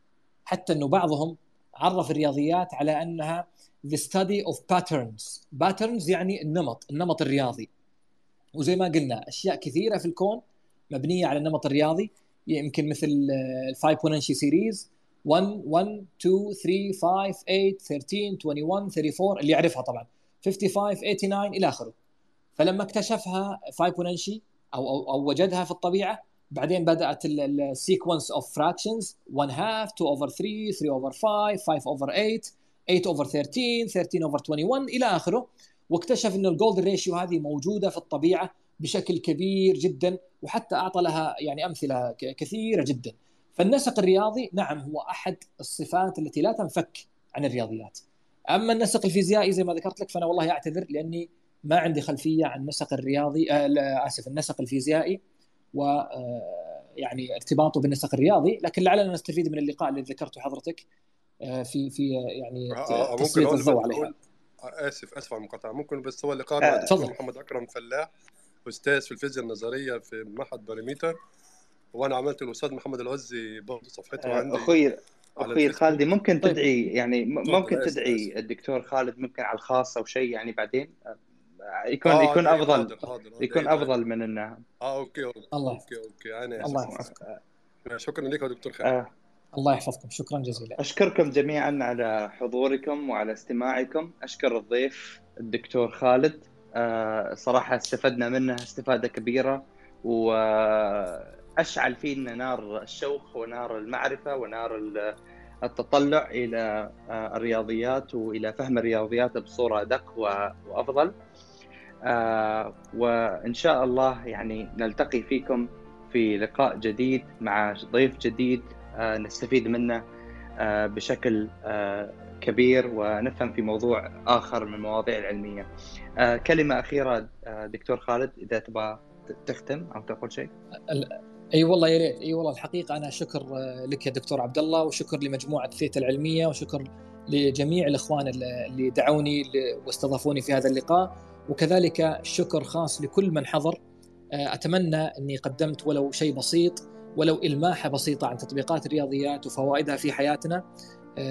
Speaker 2: حتى إنه بعضهم عرف الرياضيات على أنها the study of patterns. Patterns يعني النمط النمط الرياضي. وزي ما قلنا أشياء كثيرة في الكون مبنية على النمط الرياضي. يمكن مثل ال Fibonacci series 1 1 2 3 5 8 13 21 34 اللي يعرفها طبعا. 55 89 إلى آخره. فلما اكتشفها فايبونانشي أو أو, أو وجدها في الطبيعة بعدين بدأت ال sequence of fractions 1 half 2 over 3 3 over 5 5 over 8 8 over 13 13 over 21 إلى آخره. واكتشف إن ال golden ratio هذه موجودة في الطبيعة بشكل كبير جدا وحتى أعطى لها يعني أمثلة كثيرة جدا. فالنسق الرياضي نعم هو أحد الصفات التي لا تنفك عن الرياضيات. أما النسق الفيزيائي زي ما ذكرت لك فأنا والله أعتذر لأني ما عندي خلفية عن النسق الرياضي آه آسف النسق الفيزيائي و آه يعني ارتباطه بالنسق الرياضي. لكن لعلنا نستفيد من اللقاء اللي ذكرته حضرتك آه في في يعني
Speaker 6: آه تسليط الضوء عليها. آسف أسف على المقاطعة. ممكن بس هو اللقاء مع محمد أكرم فلاح أستاذ في الفيزياء النظرية في معهد باريميتر. وأنا عملت الأستاذ محمد العزي برضه صفحته عندي
Speaker 1: أخوي أخوي خالدي ممكن طيب. تدعي يعني ممكن تدعي الدكتور خالد ممكن على الخاص أو شيء يعني بعدين؟ يكون آه يكون أفضل. حاضر حاضر يكون أفضل من إنه.
Speaker 6: آه okay okay
Speaker 2: الله
Speaker 6: okay okay. أنا
Speaker 2: الله يحفظك.
Speaker 6: شكرا لك يا دكتور خالد. آه.
Speaker 2: الله يحفظكم. شكرا جزيلا.
Speaker 1: أشكركم جميعا على حضوركم وعلى استماعكم. أشكر الضيف الدكتور خالد. آه صراحة استفدنا منه استفادة كبيرة واشعل فينا نار الشوق ونار المعرفة ونار التطلع إلى الرياضيات وإلى فهم الرياضيات بصورة أدق وأفضل آه وإن شاء الله يعني نلتقي فيكم في لقاء جديد مع ضيف جديد آه نستفيد منه آه بشكل كبير ونفهم في موضوع آخر من المواضيع العلمية. كلمة أخيرة دكتور خالد إذا تبغى تختم أو تقول شيء.
Speaker 2: إي والله يا ريت إي والله الحقيقة أنا شكر لك يا دكتور عبد الله وشكر لمجموعة ثيتا العلمية وشكر لجميع الإخوان اللي دعوني واستضافوني في هذا اللقاء. وكذلك شكر خاص لكل من حضر. أتمنى أني قدمت ولو شيء بسيط ولو الماحه بسيطة عن تطبيقات الرياضيات وفوائدها في حياتنا.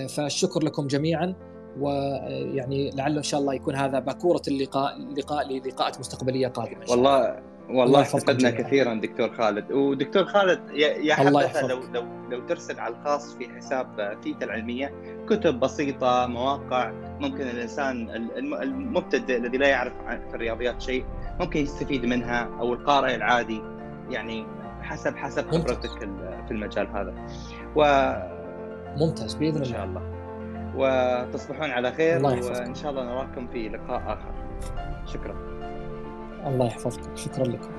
Speaker 2: فالشكر لكم جميعا. ويعني لعله إن شاء الله يكون هذا باكورة اللقاء لقاء للقاءات مستقبلية قادمة
Speaker 1: والله والله استفدنا كثيرا دكتور خالد. ودكتور خالد يا حبذا لو لو لو ترسل على الخاص في حساب تيتا العلمية كتب بسيطة مواقع ممكن الإنسان المبتدئ الذي لا يعرف في الرياضيات شيء ممكن يستفيد منها أو القارئ العادي. يعني حسب حسب خبرتك في المجال هذا. و
Speaker 2: ممتاز بإذن الله.
Speaker 1: ان شاء الله. وتصبحون على خير وإن شاء الله نراكم في لقاء آخر. شكرا.
Speaker 2: الله يحفظكم شكرا لكم.